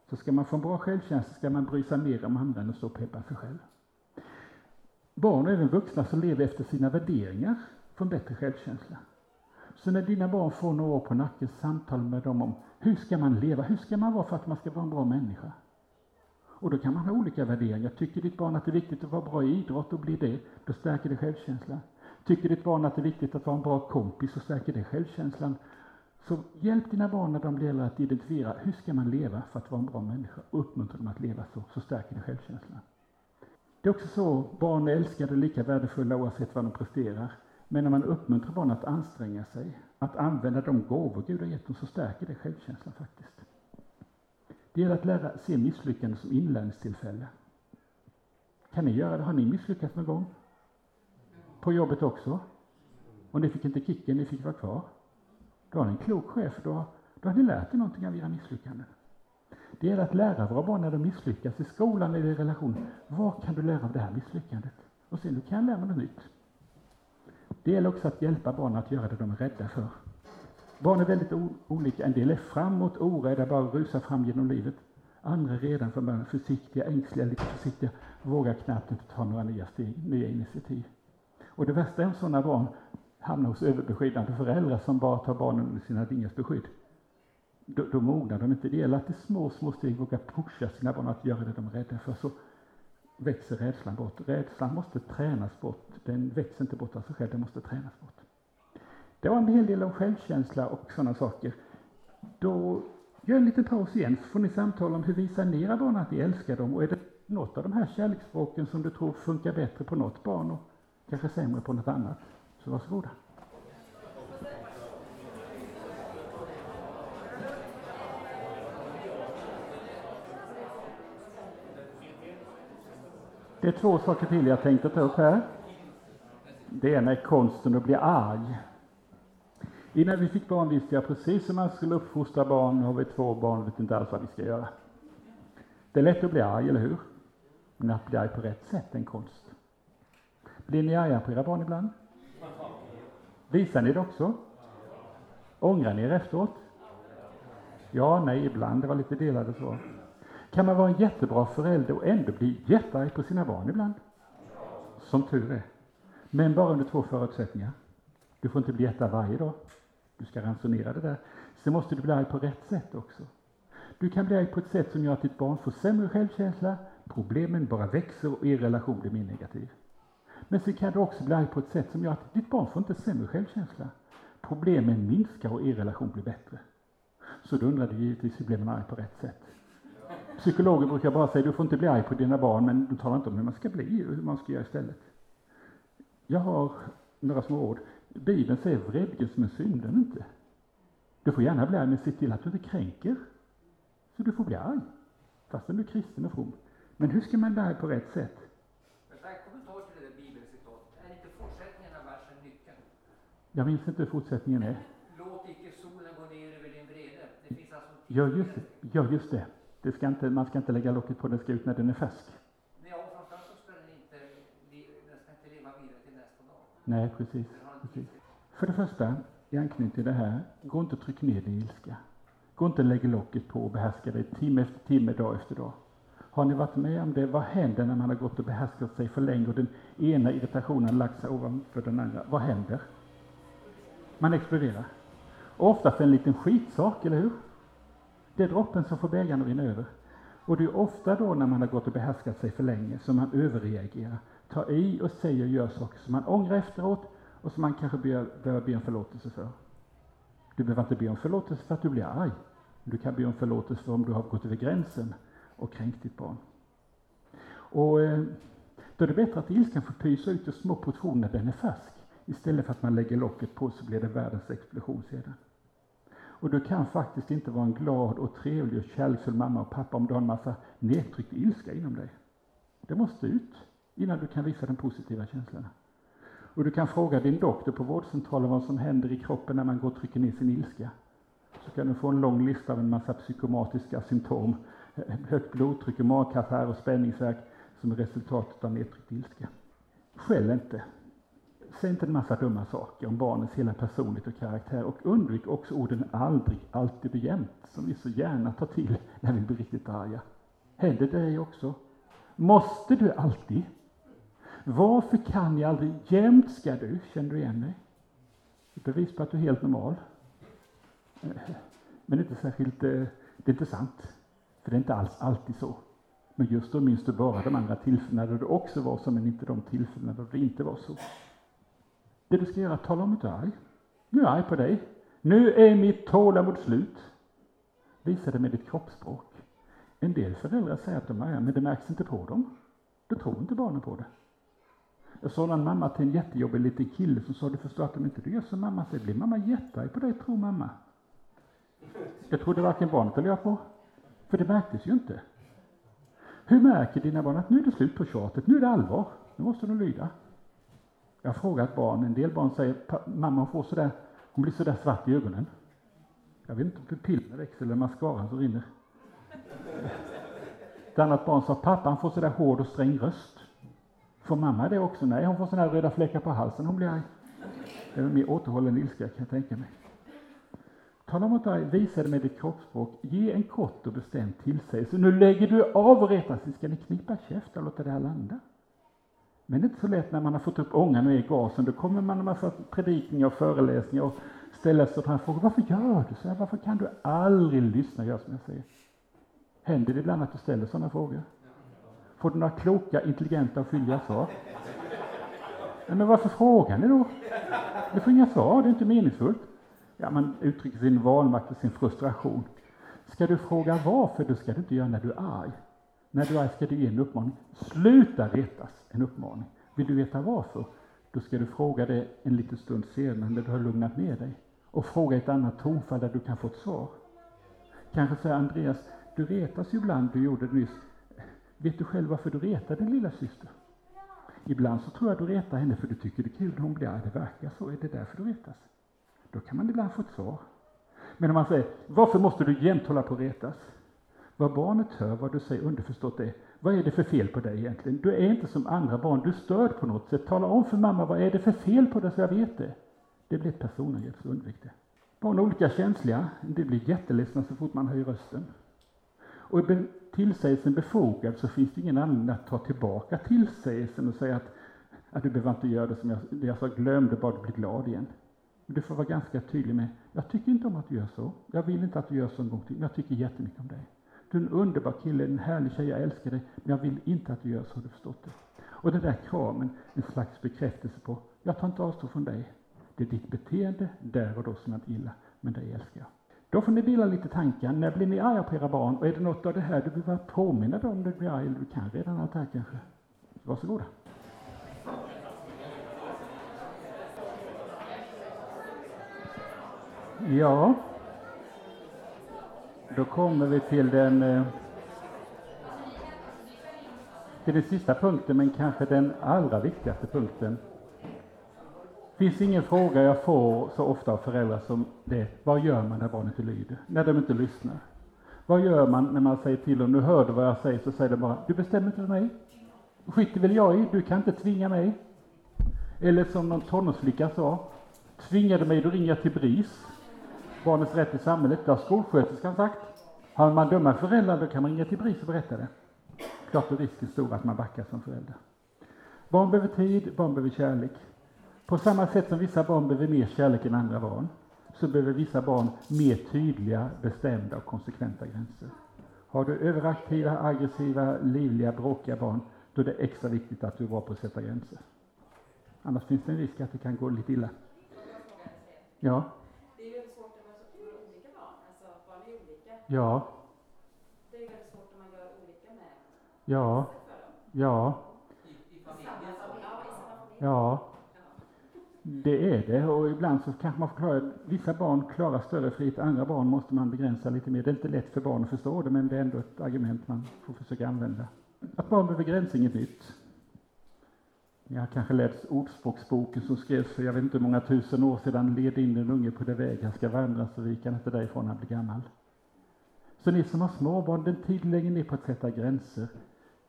Så ska man få en bra självkänsla ska man bry sig mer om andra än att stå och peppa sig själv. Barn och även vuxna som lever efter sina värderingar får en bättre självkänsla. Så när dina barn får några år på nacken, samtal med dem om hur ska man leva, hur ska man vara för att man ska vara en bra människa? Och då kan man ha olika värderingar. Tycker ditt barn att det är viktigt att vara bra i idrott och bli det, då stärker det självkänslan. Tycker ditt barn att det är viktigt att vara en bra kompis, så stärker det självkänslan. Så hjälp dina barn när de blir äldre att identifiera hur ska man leva för att vara en bra människa och uppmuntra dem att leva så, så stärker det självkänslan. Det är också så, barn är älskade och lika värdefulla oavsett vad de presterar. Men när man uppmuntrar barn att anstränga sig, att använda de gåvor Gud har gett dem, så stärker det självkänslan faktiskt. Det gäller att lära se misslyckande som inlärningstillfälle. Kan ni göra det? Har ni misslyckats någon gång? På jobbet också? Och ni fick inte kicken, ni fick vara kvar? Då har ni en klok chef, då, då har ni lärt er någonting av era misslyckanden. Det gäller att lära våra barn när de misslyckas i skolan eller i relation. Vad kan du lära av det här misslyckandet? Och sen, du kan lära mig något nytt. Det gäller också att hjälpa barn att göra det de är rädda för. Barn är väldigt olika. En del är framåt, orädda, bara rusar fram genom livet. Andra är redan från början försiktiga, ängsliga, lite försiktiga, vågar knappt inte ta några nya steg, nya initiativ. Och det värsta är om sådana barn hamnar hos överbeskyddande föräldrar som bara tar barnen under sina vingars beskydd. Då, då mognar de inte. Det gäller att i små, små steg våga pusha sina barn att göra det de är rädda för. Så växer rädslan bort. Rädslan måste tränas bort. Den växer inte bort av sig själv, den måste tränas bort. Det var en hel del om självkänsla och sådana saker. Då gör en liten paus igen, så får ni samtala om hur visar ni era barn att ni älskar dem? Och är det något av de här kärleksspråken som du tror funkar bättre på något barn och kanske sämre på något annat? Så varsågoda. Det är två saker till jag tänkte ta upp här. Det ena är konsten att bli arg. Innan vi fick barn visste jag precis hur man skulle uppfostra barn. Nu har vi två barn och vet inte alls vad vi ska göra. Det är lätt att bli arg, eller hur? Men att bli arg på rätt sätt är en konst. Blir ni arga på era barn ibland? Visar ni det också? Ångrar ni er efteråt? Ja, nej, ibland. Det var lite delade svar. Kan man vara en jättebra förälder och ändå bli jättearg på sina barn ibland? Som tur är. Men bara under två förutsättningar. Du får inte bli jättearg varje dag. Du ska ransonera det där. Sen måste du bli arg på rätt sätt också. Du kan bli arg på ett sätt som gör att ditt barn får sämre självkänsla, problemen bara växer och er relation blir mer negativ. Men sen kan du också bli arg på ett sätt som gör att ditt barn får inte sämre självkänsla. Problemen minskar och er relation blir bättre. Så då undrar du givetvis hur blir man arg på rätt sätt? Psykologer brukar bara säga du får inte bli arg på dina barn, men de talar inte om hur man ska bli och hur man ska göra istället. Jag har några små ord. Bibeln säger vredgas men synden inte. Du får gärna bli arg, men se till att du inte kränker. Så du får bli arg, fastän du är kristen och from. Men hur ska man bli arg på rätt sätt? Jag minns inte hur fortsättningen är. Låt icke solen gå ner över din vrede. Det finns alltså Ja, just. Ja, just det. det ska inte, man ska inte lägga locket på, den ska ut när den är färsk. Ja, och framförallt så ska den inte, li- den ska inte leva vidare till nästa dag. Nej, precis. Precis. För det första, i anknytning till det här, gå inte och tryck ner din ilska. Gå inte och lägg locket på och behärska dig timme efter timme, dag efter dag. Har ni varit med om det? Vad händer när man har gått och behärskat sig för länge och den ena irritationen lagt sig ovanför den andra? Vad händer? Man exploderar. Och oftast en liten skitsak, eller hur? Det är droppen som får bägaren att rinna över. Och det är ofta då när man har gått och behärskat sig för länge som man överreagerar. Tar i och säger och gör saker som man ångrar efteråt och som man kanske behöver, behöver be om förlåtelse för. Du behöver inte be om förlåtelse för att du blir arg. Du kan be om förlåtelse för om du har gått över gränsen och kränkt ditt barn. Och eh, Då är det bättre att ilskan får pysa ut i små portioner när den är färsk. Istället för att man lägger locket på så blir det världens explosion sedan. Och du kan faktiskt inte vara en glad och trevlig och kärleksfull mamma och pappa om du har en massa nedtryckt ilska inom dig. Det måste ut innan du kan visa de positiva känslorna. Och du kan fråga din doktor på vårdcentralen vad som händer i kroppen när man går och trycker ner sin ilska. Så kan du få en lång lista av en massa psykomatiska symptom. Högt blodtryck, magkatarr och spänningsvärk som är resultatet av nedtryckt ilska. Skäll inte. Säg inte en massa dumma saker om barnets hela personlighet och karaktär och undvik också orden aldrig, alltid och jämt som vi så gärna tar till när vi blir riktigt arga. Händer det dig också? Måste du alltid? Varför kan jag aldrig? Jämt ska du. Känner du igen dig? Ett bevis på att du är helt normal. Eh, men inte särskilt, eh, det är inte sant. För det är inte alls alltid så. Men just då minns du bara de andra tillfällena då det också var så, men inte de tillfällena då det inte var så. Det du ska göra, tala om att du är arg. Nu är jag arg på dig. Nu är mitt tålamod slut. Visa det med ditt kroppsspråk. En del föräldrar säger att de är arga, men det märks inte på dem. Då tror inte barnen på det. Jag sa en mamma till en jättejobbig liten kille som sa, du förstår att om inte du gör som mamma säger, blir mamma jättearg på dig, tror mamma. Det trodde varken barnet eller jag på. För det märktes ju inte. Hur märker dina barn att nu är det slut på tjatet, nu är det allvar, nu måste de lyda? Jag har frågat barn, en del barn säger mamma får sådär, hon blir sådär svart i ögonen. Jag vet inte om pupillerna växer eller mascaran som rinner. Ett annat barn sa pappa får sådär hård och sträng röst. Får mamma det också? Nej, hon får sådana röda fläckar på halsen, hon blir arg. Det är mer återhållen ilska kan jag tänka mig. Tala om att dig, visa det med ditt kroppsspråk, ge en kort och bestämd tillsägelse. Nu lägger du av och retar sig, ska ni knipa käft och låta det här landa? Men det är inte så lätt när man har fått upp ångan och är i gasen, då kommer man en massa predikningar och föreläsningar och ställer sådana här frågor. varför gör du så här? Varför kan du aldrig lyssna och göra som jag säger? Händer det ibland att du ställer sådana frågor? Får du några kloka, intelligenta och fylliga svar? Men varför frågar ni då? Du får inga svar, det är inte meningsfullt. Ja, man uttrycker sin vanmakt och sin frustration. Ska du fråga varför, då ska du inte göra när du är arg. När du är arg ska du ge en uppmaning. Sluta retas, en uppmaning. Vill du veta varför? Då ska du fråga det en liten stund senare när du har lugnat ner dig. Och fråga ett annat tonfall där du kan få ett svar. Kanske säger Andreas, du retas ju ibland, du gjorde det nyss. Vet du själv varför du retar din lilla syster? Ibland så tror jag du retar henne för du tycker det är kul när hon blir arg. Det verkar så. Är det därför du retas? Då kan man ibland få ett svar. Men om man säger, varför måste du jämt hålla på att retas? Vad barnet hör, vad du säger underförstått är, vad är det för fel på dig egentligen? Du är inte som andra barn, du stör på något sätt. Tala om för mamma, vad är det för fel på dig så jag vet det? Det blir ett personangrepp, så undvik det. Barn är olika känsliga, det blir jätteledsna så fort man höjer rösten. Och tillsägelsen befogad så finns det ingen anledning att ta tillbaka tillsägelsen och säga att, att du behöver inte göra det som jag, det jag sa, glömde bara du blir glad igen. Du får vara ganska tydlig med, jag tycker inte om att du gör så. Jag vill inte att du gör så en gång till, men jag tycker jättemycket om dig. Du är en underbar kille, en härlig tjej, jag älskar dig, men jag vill inte att du gör så, har du förstått det? Och den där kramen, en slags bekräftelse på, jag tar inte avstånd från dig. Det är ditt beteende där och då som jag inte gillar, men dig älskar jag. Då får ni vila lite tankar. När blir ni arga på era barn? Och är det något av det här du behöver vara påminna om när du blir arg, eller du kan redan allt det här kanske? Varsågoda. Ja, då kommer vi till den, eh, till den sista punkten, men kanske den allra viktigaste punkten. Finns ingen fråga jag får så ofta av föräldrar som det, vad gör man när barnet inte lyder, när de inte lyssnar? Vad gör man när man säger till dem, nu hör du vad jag säger, så säger de bara, du bestämmer inte för mig. skiter väl jag i, du kan inte tvinga mig. Eller som någon tonårsflicka sa, tvingar du mig, då ringer jag till BRIS barnets rätt i samhället, det har skolsköterskan sagt. Har man dumma föräldrar då kan man ringa till BRIS och berätta det. Klart är risken stor att man backar som förälder. Barn behöver tid, barn behöver kärlek. På samma sätt som vissa barn behöver mer kärlek än andra barn, så behöver vissa barn mer tydliga, bestämda och konsekventa gränser. Har du överaktiva, aggressiva, livliga, bråkiga barn, då är det extra viktigt att du är bra på att sätta gränser. Annars finns det en risk att det kan gå lite illa. Ja? Ja. Det är väldigt svårt när man gör olika med Ja. Ja. I, i Ja, Mm. det är det. Och ibland så kanske man får klara, vissa barn klarar större frihet, andra barn måste man begränsa lite mer. Det är inte lätt för barn att förstå det, men det är ändå ett argument man får försöka använda. Att barn behöver gräns är inget nytt. Ni har kanske läst Ordspråksboken som skrevs för jag vet inte hur många tusen år sedan. Led in den unge på det väg han ska vandra så vik han inte därifrån när han blir gammal. Så ni som har småbarn, den tid lägger ner på att sätta gränser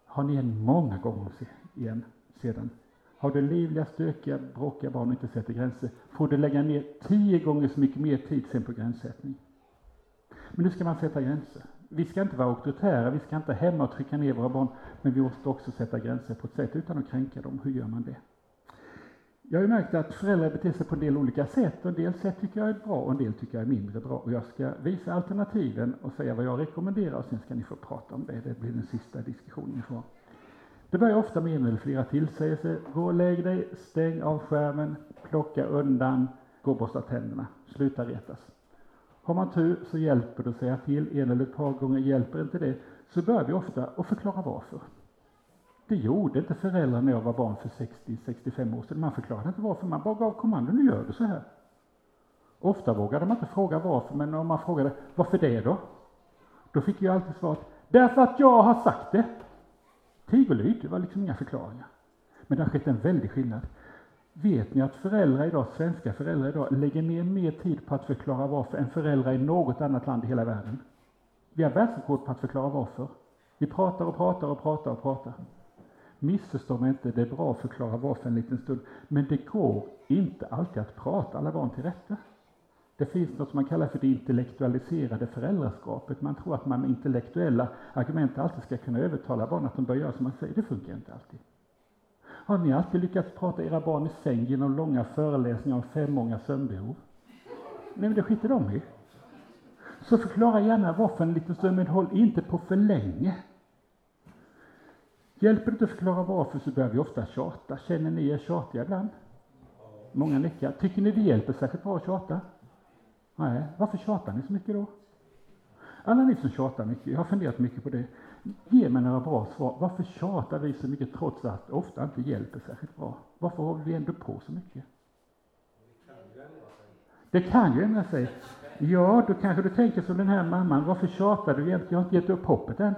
har ni en många gånger igen sedan. Har du livliga, stökiga, bråkiga barn och inte sätter gränser får du lägga ner tio gånger så mycket mer tid sen på gränssättning. Men nu ska man sätta gränser. Vi ska inte vara auktoritära, vi ska inte hämma och trycka ner våra barn, men vi måste också sätta gränser på ett sätt utan att kränka dem. Hur gör man det? Jag har ju märkt att föräldrar beter sig på en del olika sätt. Och en del sätt tycker jag är bra och en del tycker jag är mindre bra. Och jag ska visa alternativen och säga vad jag rekommenderar och sen ska ni få prata om det. Det blir den sista diskussionen ifrån. Det börjar ofta med en eller flera tillsägelser. Gå och lägg dig, stäng av skärmen, plocka undan, gå och borsta tänderna, sluta retas. Har man tur så hjälper det att säga till en eller ett par gånger. Hjälper inte det så börjar vi ofta att förklara varför. Det gjorde inte föräldrarna när jag var barn för 60-65 år sedan. Man förklarade inte varför, man bara gav kommando, nu gör du så här. Ofta vågade man inte fråga varför, men om man frågade varför det då? Då fick jag alltid svaret, därför att jag har sagt det. Tig och lyd, det var liksom inga förklaringar. Men det har skett en väldig skillnad. Vet ni att föräldrar idag, svenska föräldrar idag, lägger ner mer tid på att förklara varför än föräldrar i något annat land i hela världen? Vi har världsrekord på att förklara varför. Vi pratar och pratar och pratar och pratar. Missförstå mig inte, det är bra att förklara varför en liten stund. Men det går inte alltid att prata alla barn till rätta. Det finns något som man kallar för det intellektualiserade föräldraskapet. Man tror att man med intellektuella argument alltid ska kunna övertala barn att de bör göra som man säger. Det funkar inte alltid. Har ni alltid lyckats prata era barn i säng genom långa föreläsningar om femåriga sömnbehov? Nej, men det skiter de i. Så förklara gärna varför en liten stund, men håll inte på för länge. Hjälper det inte att förklara varför så börjar vi ofta tjata. Känner ni er tjatiga ibland? Många nickar. Tycker ni det hjälper särskilt bra att tjata? Nej, varför tjatar ni så mycket då? Alla ni som tjatar mycket, jag har funderat mycket på det. Ge mig några bra svar. Varför tjatar vi så mycket trots att det ofta inte hjälper särskilt bra? Varför håller vi ändå på så mycket? Det kan ju ändra sig. Ja, då kanske du tänker som den här mamman. Varför tjatar du egentligen? Jag har inte gett upp hoppet än.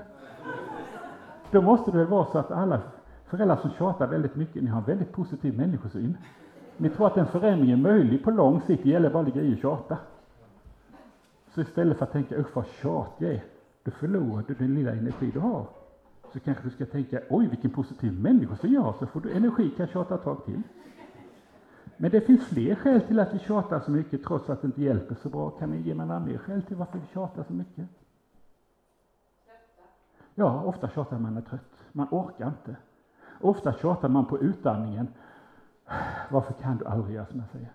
Då måste det väl vara så att alla föräldrar som tjatar väldigt mycket, ni har en väldigt positiv människosyn. Ni tror att en förändring är möjlig på lång sikt, det gäller bara att ligga i och tjata. Så istället för att tänka usch vad tjatig jag är, då förlorar du den lilla energi du har. Så kanske du ska tänka oj vilken positiv människosyn jag har, så får du energi kan tjata ett tag till. Men det finns fler skäl till att vi tjatar så mycket trots att det inte hjälper så bra. Kan ni ge mig några mer skäl till varför vi tjatar så mycket? Ja, ofta tjatar man är trött. Man orkar inte. Ofta tjatar man på utandningen. Varför kan du aldrig göra som jag säger?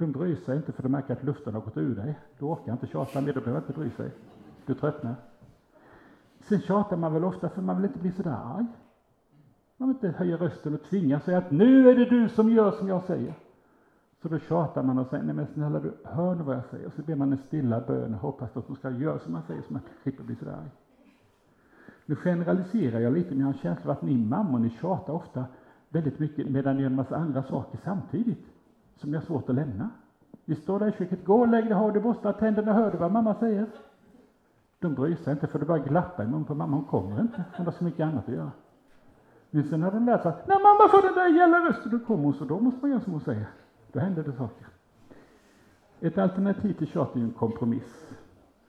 De bryr sig inte för de märker att luften har gått ur dig. Du orkar inte tjata mer, du behöver inte bry sig. Du tröttnar. Sen tjatar man väl ofta för man vill inte bli sådär arg. Man vill inte höja rösten och tvinga sig att nu är det du som gör som jag säger. Så då tjatar man och säger, nej men snälla du, hör nu vad jag säger. Och så ber man en stilla bön och hoppas att de ska göra som man säger så man slipper bli sådär arg. Nu generaliserar jag lite, men jag har en känsla av att ni mammor, ni tjatar ofta väldigt mycket medan ni gör en massa andra saker samtidigt som ni har svårt att lämna. Vi står där i köket, gå och lägg dig, har du borstat tänderna, hör du vad mamma säger? De bryr sig inte för det bara glappa i munnen på mamma, hon kommer inte, hon har så mycket annat att göra. Men sen har de lärt sig att när mamma får den där gälla rösten, då kommer hon, så då måste man göra som hon säger. Då händer det saker. Ett alternativ till tjat är ju en kompromiss.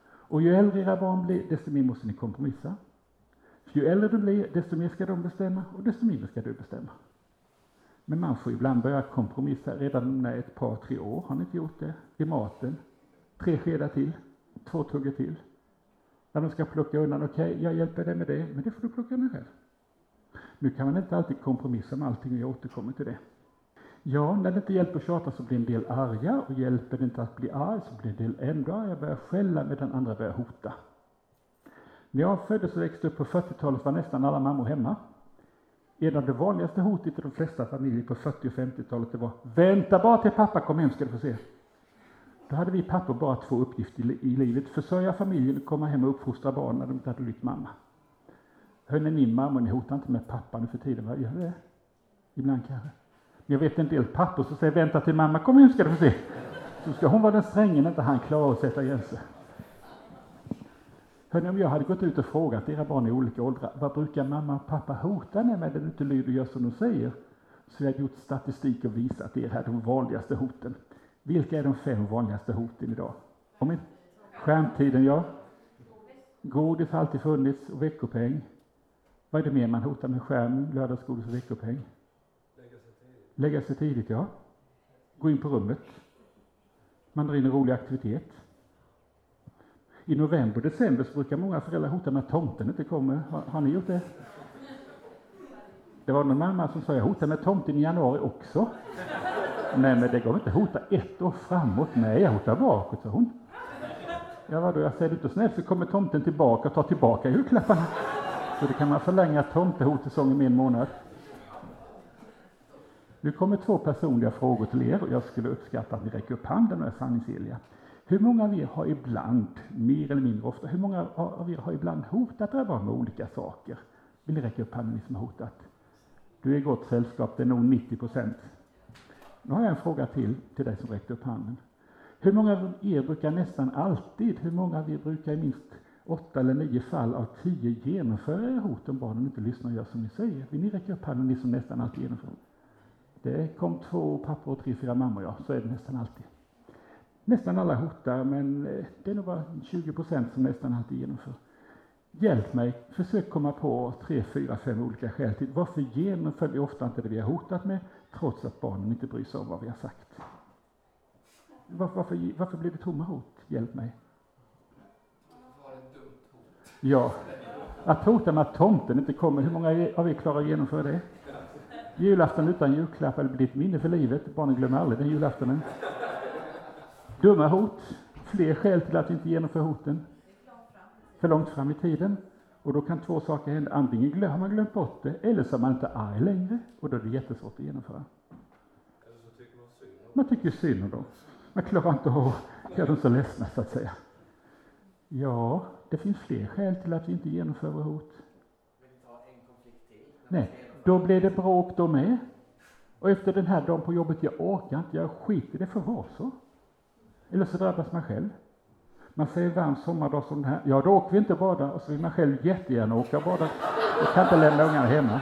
Och ju äldre era barn blir, desto mer måste ni kompromissa. För ju äldre de blir, desto mer ska de bestämma och desto mindre ska du bestämma. Men man får ibland börja kompromissa redan när ett par, tre år. Har ni inte gjort det? I maten. Tre skedar till. Två tuggor till. När de ska plocka undan, okej, okay, jag hjälper dig med det, men det får du plocka undan själv. Nu kan man inte alltid kompromissa med allting, och jag återkommer till det. Ja, när det inte hjälper att tjata så blir en del arga, och hjälper det inte att bli arg så blir en del ändå arga, börjar skälla medan andra börjar hota. När jag föddes och växte upp på 40-talet var nästan alla mammor hemma. En av de vanligaste hotet i de flesta familjer på 40 och 50-talet det var Vänta bara till pappa kommer hem ska du få se. Då hade vi pappor bara två uppgifter i livet. Försörja familjen och komma hem och uppfostra barnen när de inte hade lyft mamma. Hörni, ni mammor, ni hotar inte med pappa nu för tiden, va? Gör det? Ibland kanske. Men Jag vet en del pappor som säger vänta till mamma kom hem ska du få se. Så ska hon vara den strängen när inte han klarar att sätta gränser. Hörrni, om jag hade gått ut och frågat era barn i olika åldrar, vad brukar mamma och pappa hota med när du inte lyder och gör som de säger? Så jag har gjort statistik och visat er här de vanligaste hoten. Vilka är de fem vanligaste hoten idag? Om inte, skärmtiden, ja. Godis har alltid funnits och veckopeng. Vad är det mer man hotar med skärm, lördagsgodis och veckopeng? Lägga sig tidigt, ja. Gå in på rummet. Man drar in en rolig aktivitet. I november och december så brukar många föräldrar hota med att tomten inte kommer. Har, har ni gjort det? Det var någon mamma som sa jag hotar med tomten i januari också. Nej, men det går inte att hota ett år framåt. Nej, jag hotar bakåt, sa hon. Ja, vadå, jag säger inte snäll så kommer tomten tillbaka och tar tillbaka julklapparna. Så det kan man förlänga tomtehotsäsongen med en månad. Nu kommer två personliga frågor till er och jag skulle uppskatta att ni räcker upp handen och är sanningsenliga. Hur många av er har ibland, mer eller mindre ofta, hur många av er har ibland hotat era barn med olika saker? Vill ni räcka upp handen, ni som har hotat? Du är i gott sällskap, det är nog 90 procent. Nu har jag en fråga till, till dig som räckte upp handen. Hur många av er brukar nästan alltid, hur många av er brukar i minst åtta eller nio fall av tio genomföra era hot om barnen inte lyssnar och gör som ni säger? Vill ni räcka upp handen, ni som nästan alltid genomför? Det kom två pappor och tre, fyra mammor, ja. Så är det nästan alltid. Nästan alla hotar, men eh, det är nog bara 20 procent som nästan alltid genomför. Hjälp mig, försök komma på tre, fyra, fem olika skäl till varför genomför vi ofta inte det vi har hotat med, trots att barnen inte bryr sig om vad vi har sagt. Varför, varför, varför blir det tomma hot? Hjälp mig. Ja, att hota med att tomten inte kommer, hur många av er klarar att genomföra det? Julafton utan julklapp eller blir ett minne för livet. Barnen glömmer aldrig den julaftonen. Dumma hot. Fler skäl till att inte genomföra hoten. För långt fram i tiden. Och då kan två saker hända. Antingen har man glömt bort det, eller så är man inte arg längre. Och då är det jättesvårt att genomföra. Man tycker synd om dem. Man klarar inte att göra dem så ledsna, så att säga. Ja, det finns fler skäl till att vi inte genomför våra hot. Nej, då blir det bråk då med. Och efter den här dagen på jobbet, jag orkar inte, jag skiter det får vara så. Eller så drabbas man själv. Man säger varm sommardag som den här, ja då åker vi inte och badar, och så vill man själv jättegärna åka och bada. och kan inte lämna ungarna hemma.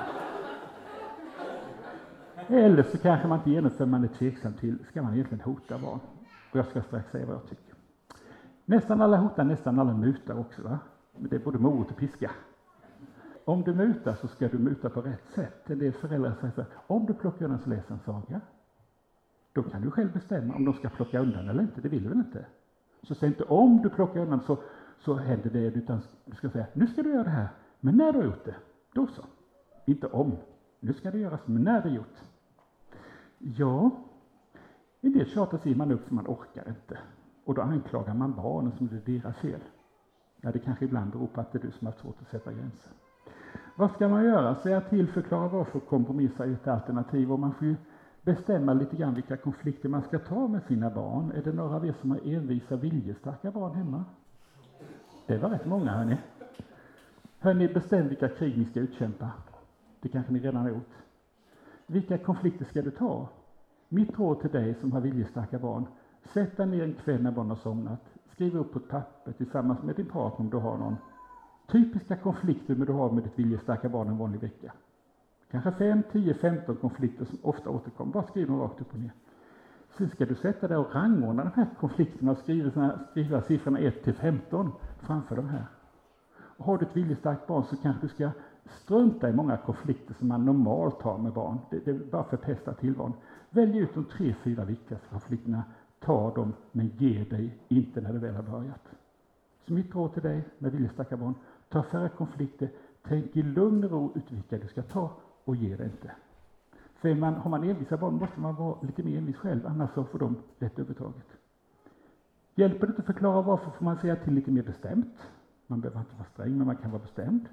Eller så kanske man inte genomför, man är tveksam till, ska man egentligen hota barn? Och jag ska strax säga vad jag tycker. Nästan alla hotar, nästan alla mutar också. Va? Men det är både morot och piska. Om du mutar så ska du muta på rätt sätt. En del föräldrar säger så här, om du plockar undan så läser en saga. Då kan du själv bestämma om de ska plocka undan eller inte, det vill du väl inte? Så säg inte om du plockar undan så, så händer det, utan du ska säga, nu ska du göra det här, men när du har gjort det, då så. Inte om, nu ska det göras, men när det är gjort. Ja, en del tjatar sig man upp för man orkar inte. Och då anklagar man barnen som det är deras fel. Ja, det kanske ibland beror på att det är du som har svårt att sätta gränser. Vad ska man göra? Säga till, förklara varför, kompromissa ge ett alternativ. Och man får ju bestämma lite grann vilka konflikter man ska ta med sina barn. Är det några av er som har envisa, viljestarka barn hemma? Det var rätt många, hörni. Hörni, bestäm vilka krig ni ska utkämpa. Det kanske ni redan har gjort. Vilka konflikter ska du ta? Mitt råd till dig som har viljestarka barn, sätt dig ner en kväll när barnen har somnat. Skriv upp på ett papper tillsammans med din partner om du har någon. Typiska konflikter du har med ditt viljestarka barn en vanlig vecka. Kanske 5, 10, 15 konflikter som ofta återkommer. Bara skriv dem rakt upp och ner. Sen ska du sätta dig och rangordna de här konflikterna och skriva, skriva siffrorna 1 till 15 framför de här. Och har du ett viljestarkt barn så kanske du ska strunta i många konflikter som man normalt har med barn. Det, det bara förpestar tillvaron. Välj ut de tre, fyra viktigaste konflikterna. Ta dem, men ge dig inte när det väl har börjat. Så mitt råd till dig med viljestarka barn, ta färre konflikter, tänk i lugn och ro ut vilka du ska ta och ger det inte. För man, har man envisa barn måste man vara lite mer envis själv, annars så får de lätt övertaget. Hjälper det inte att förklara varför får man säga till lite mer bestämt. Man behöver inte vara sträng, men man kan vara bestämd.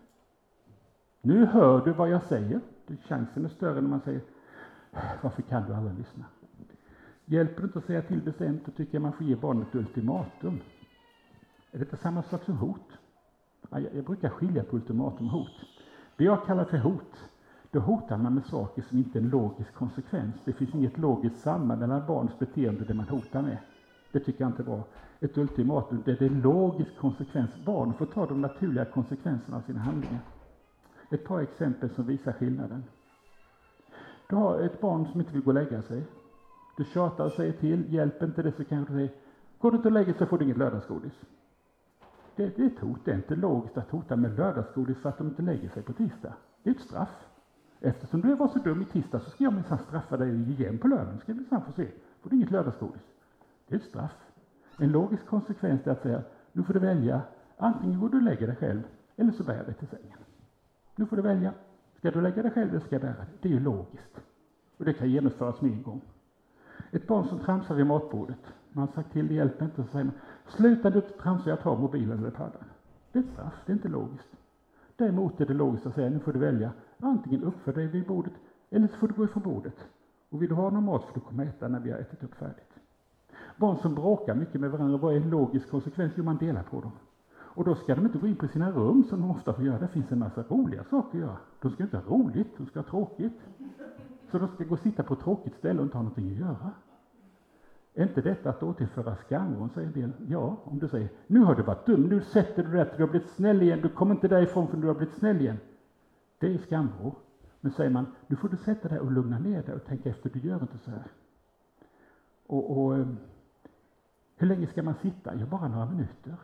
Nu hör du vad jag säger. Chansen är större när man säger varför kan du aldrig lyssna? Hjälper det inte att säga till bestämt, då tycker jag man får ge barnet ett ultimatum. Är detta samma sak som hot? Jag brukar skilja på ultimatum och hot. Det jag kallar för hot, då hotar man med saker som inte är en logisk konsekvens. Det finns inget logiskt samband mellan barns beteende och det man hotar med. Det tycker jag inte är bra. Ett ultimatum, det är en logisk konsekvens. Barn får ta de naturliga konsekvenserna av sina handlingar. Ett par exempel som visar skillnaden. Du har ett barn som inte vill gå och lägga sig. Du tjatar och säger till, hjälper inte det så kanske du säger, går du inte och lägger så får du inget lördagsgodis. Det, det är ett hot, det är inte logiskt att hota med lördagsgodis för att de inte lägger sig på tisdag. Det är ett straff. Eftersom du var så dum i tisdag så ska jag minsann straffa dig igen på lördagen, ska vi minsann få se. Får du inget lördagsgodis. Det är ett straff. En logisk konsekvens är att säga, nu får du välja, antingen går du och lägger dig själv, eller så bär jag dig till sängen. Nu får du välja, ska du lägga dig själv eller ska jag bära dig? Det är ju logiskt. Och det kan genomföras med en gång. Ett barn som tramsar vid matbordet, man har sagt till, det hjälper inte, så säger man, sluta du tramsa, jag tar mobilen eller paddan. Det är ett straff, det är inte logiskt. Däremot är det logiskt att säga, nu får du välja, antingen uppför dig vid bordet, eller så får du gå ifrån bordet. Och vill du ha någon mat får du komma och äta när vi har ätit upp färdigt. Barn som bråkar mycket med varandra, vad är en logisk konsekvens? Jo, man delar på dem. Och då ska de inte gå in på sina rum som de ofta får göra. Det finns en massa roliga saker att göra. De ska inte ha roligt, de ska ha tråkigt. Så de ska gå och sitta på ett tråkigt ställe och inte ha någonting att göra. Är inte detta att återföra skamvrån, säger en del. Ja, om du säger nu har du varit dum, nu sätter du dig till du har blivit snäll igen, du kommer inte därifrån förrän du har blivit snäll igen. Det är skamvrå. Men säger man, nu får du sätta dig och lugna ner dig och tänka efter, du gör inte så här. Och, och eh, hur länge ska man sitta? Ja, bara några minuter.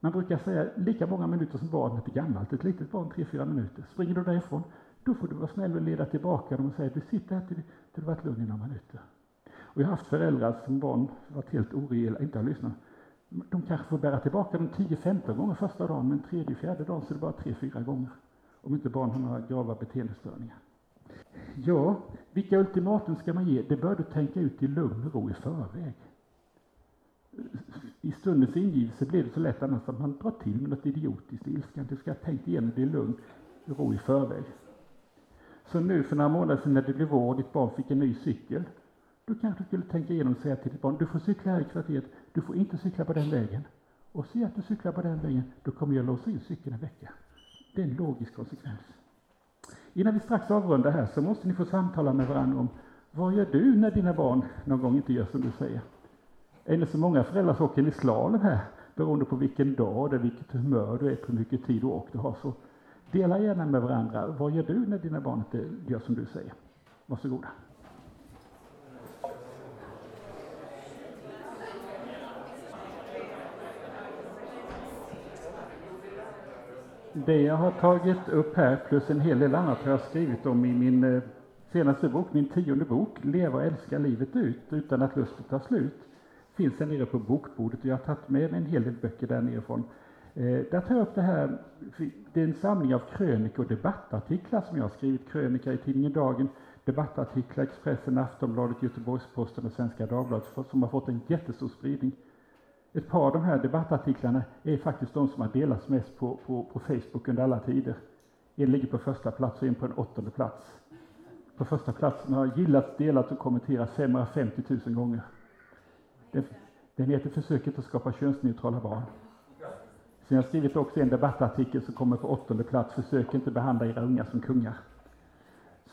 Man brukar säga lika många minuter som barnet är gammalt. Ett litet barn, tre, fyra minuter. Springer du därifrån, då får du vara snäll och leda tillbaka dem och säga du sitter här till, till du varit lugn i några minuter. Och jag har haft föräldrar som barn varit helt oreella, inte har lyssnat. De kanske får bära tillbaka dem 10-15 gånger första dagen, men tredje, fjärde dagen så är det bara tre, fyra gånger. Om inte barn har några grava beteendestörningar. Ja, vilka ultimatum ska man ge? Det bör du tänka ut i lugn och ro i förväg i stundens ingivelse blir det så lätt annars att man drar till med något idiotiskt ilskan. Du ska ha tänkt igenom det i lugn och ro i förväg. Så nu för några månader sedan när det blev vår och ditt barn fick en ny cykel, Du kanske skulle tänka igenom och säga till ditt barn, du får cykla här i kvarteret, du får inte cykla på den vägen. Och se att du cyklar på den vägen, då kommer jag låsa in cykeln en vecka. Det är en logisk konsekvens. Innan vi strax avrundar här så måste ni få samtala med varandra om vad gör du när dina barn någon gång inte gör som du säger? Är det så många föräldrar som åker ni slalom här, beroende på vilken dag det är, vilket humör du är på, hur mycket tid du åker du har, så dela gärna med varandra. Vad gör du när dina barn inte gör som du säger? Varsågoda. Det jag har tagit upp här, plus en hel del annat, har jag skrivit om i min eh, senaste bok, min tionde bok, Leva och älska livet ut utan att lusten tar slut finns där nere på bokbordet och jag har tagit med mig en hel del böcker där nerifrån. Eh, där tar jag upp det här, det är en samling av krönikor och debattartiklar som jag har skrivit, krönika i tidningen Dagen, debattartiklar, Expressen, Aftonbladet, Göteborgs-Posten och Svenska Dagbladet som har fått en jättestor spridning. Ett par av de här debattartiklarna är faktiskt de som har delats mest på, på, på Facebook under alla tider. En ligger på första plats och en på en åttonde plats. På första platsen har gillats, delats och kommenterats 550 000 gånger. Den heter Försöket att skapa könsneutrala barn. Sen har jag skrivit också en debattartikel som kommer på åttonde plats, Försök inte behandla era unga som kungar.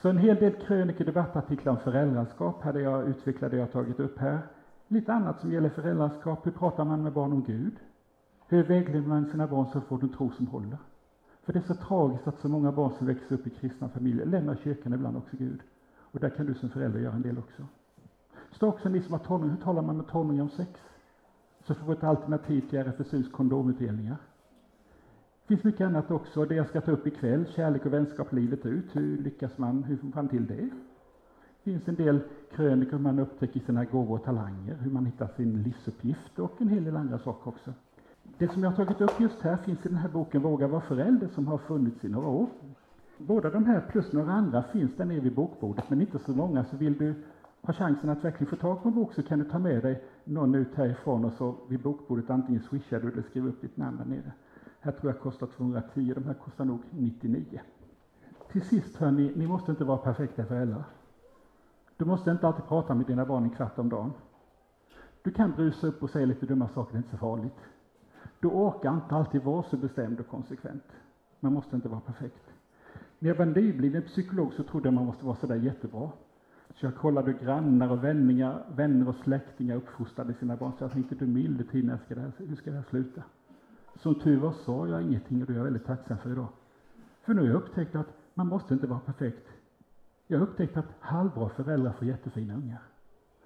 Så en hel del krönikor, debattartiklar om föräldraskap hade jag utvecklat, det jag tagit upp här. Lite annat som gäller föräldraskap, hur pratar man med barn om Gud? Hur vägleder man sina barn så att får en tro som håller? För det är så tragiskt att så många barn som växer upp i kristna familjer lämnar kyrkan ibland också Gud. Och där kan du som förälder göra en del också Stå också ni som har tonåringar, hur talar man med tonåringar om sex? Så får vi ett alternativ till RFSUs kondomutdelningar. Det finns mycket annat också. Det jag ska ta upp ikväll, kärlek och vänskap livet ut. Hur lyckas man, hur får man till det? Det finns en del krönikor man upptäcker sina gåvor och talanger, hur man hittar sin livsuppgift och en hel del andra saker också. Det som jag har tagit upp just här finns i den här boken Våga vara förälder som har funnits i några år. Båda de här plus några andra finns där nere vid bokbordet, men inte så många. Så vill du ha chansen att verkligen få tag på en bok så kan du ta med dig någon ut härifrån och så vid bokbordet antingen swishar du eller skriver upp ditt namn där nere. Här tror jag kostar 210, de här kostar nog 99. Till sist hörni, ni måste inte vara perfekta föräldrar. Du måste inte alltid prata med dina barn en kvart om dagen. Du kan brusa upp och säga lite dumma saker, det är inte så farligt. Du orkar inte alltid vara så bestämd och konsekvent. Man måste inte vara perfekt. När jag var nybliven psykolog så trodde jag man måste vara sådär jättebra. Så jag kollade hur grannar och vänner, vänner och släktingar uppfostrade sina barn. Så jag tänkte, du milde tid, när ska det här, hur ska det här sluta? Som tur var sa jag ingenting och det är jag väldigt tacksam för idag. För nu har jag upptäckt att man måste inte vara perfekt. Jag upptäckte att halvbra föräldrar får jättefina ungar.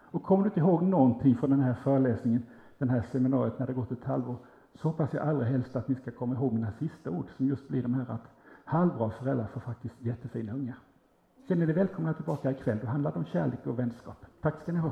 Och kommer du inte ihåg någonting från den här föreläsningen, den här seminariet när det gått ett halvår, så hoppas jag allra helst att ni ska komma ihåg mina sista ord som just blir de här att halvbra föräldrar får faktiskt jättefina ungar. Sen är ni välkomna tillbaka ikväll. Då handlar det om kärlek och vänskap. Tack ska ni ha.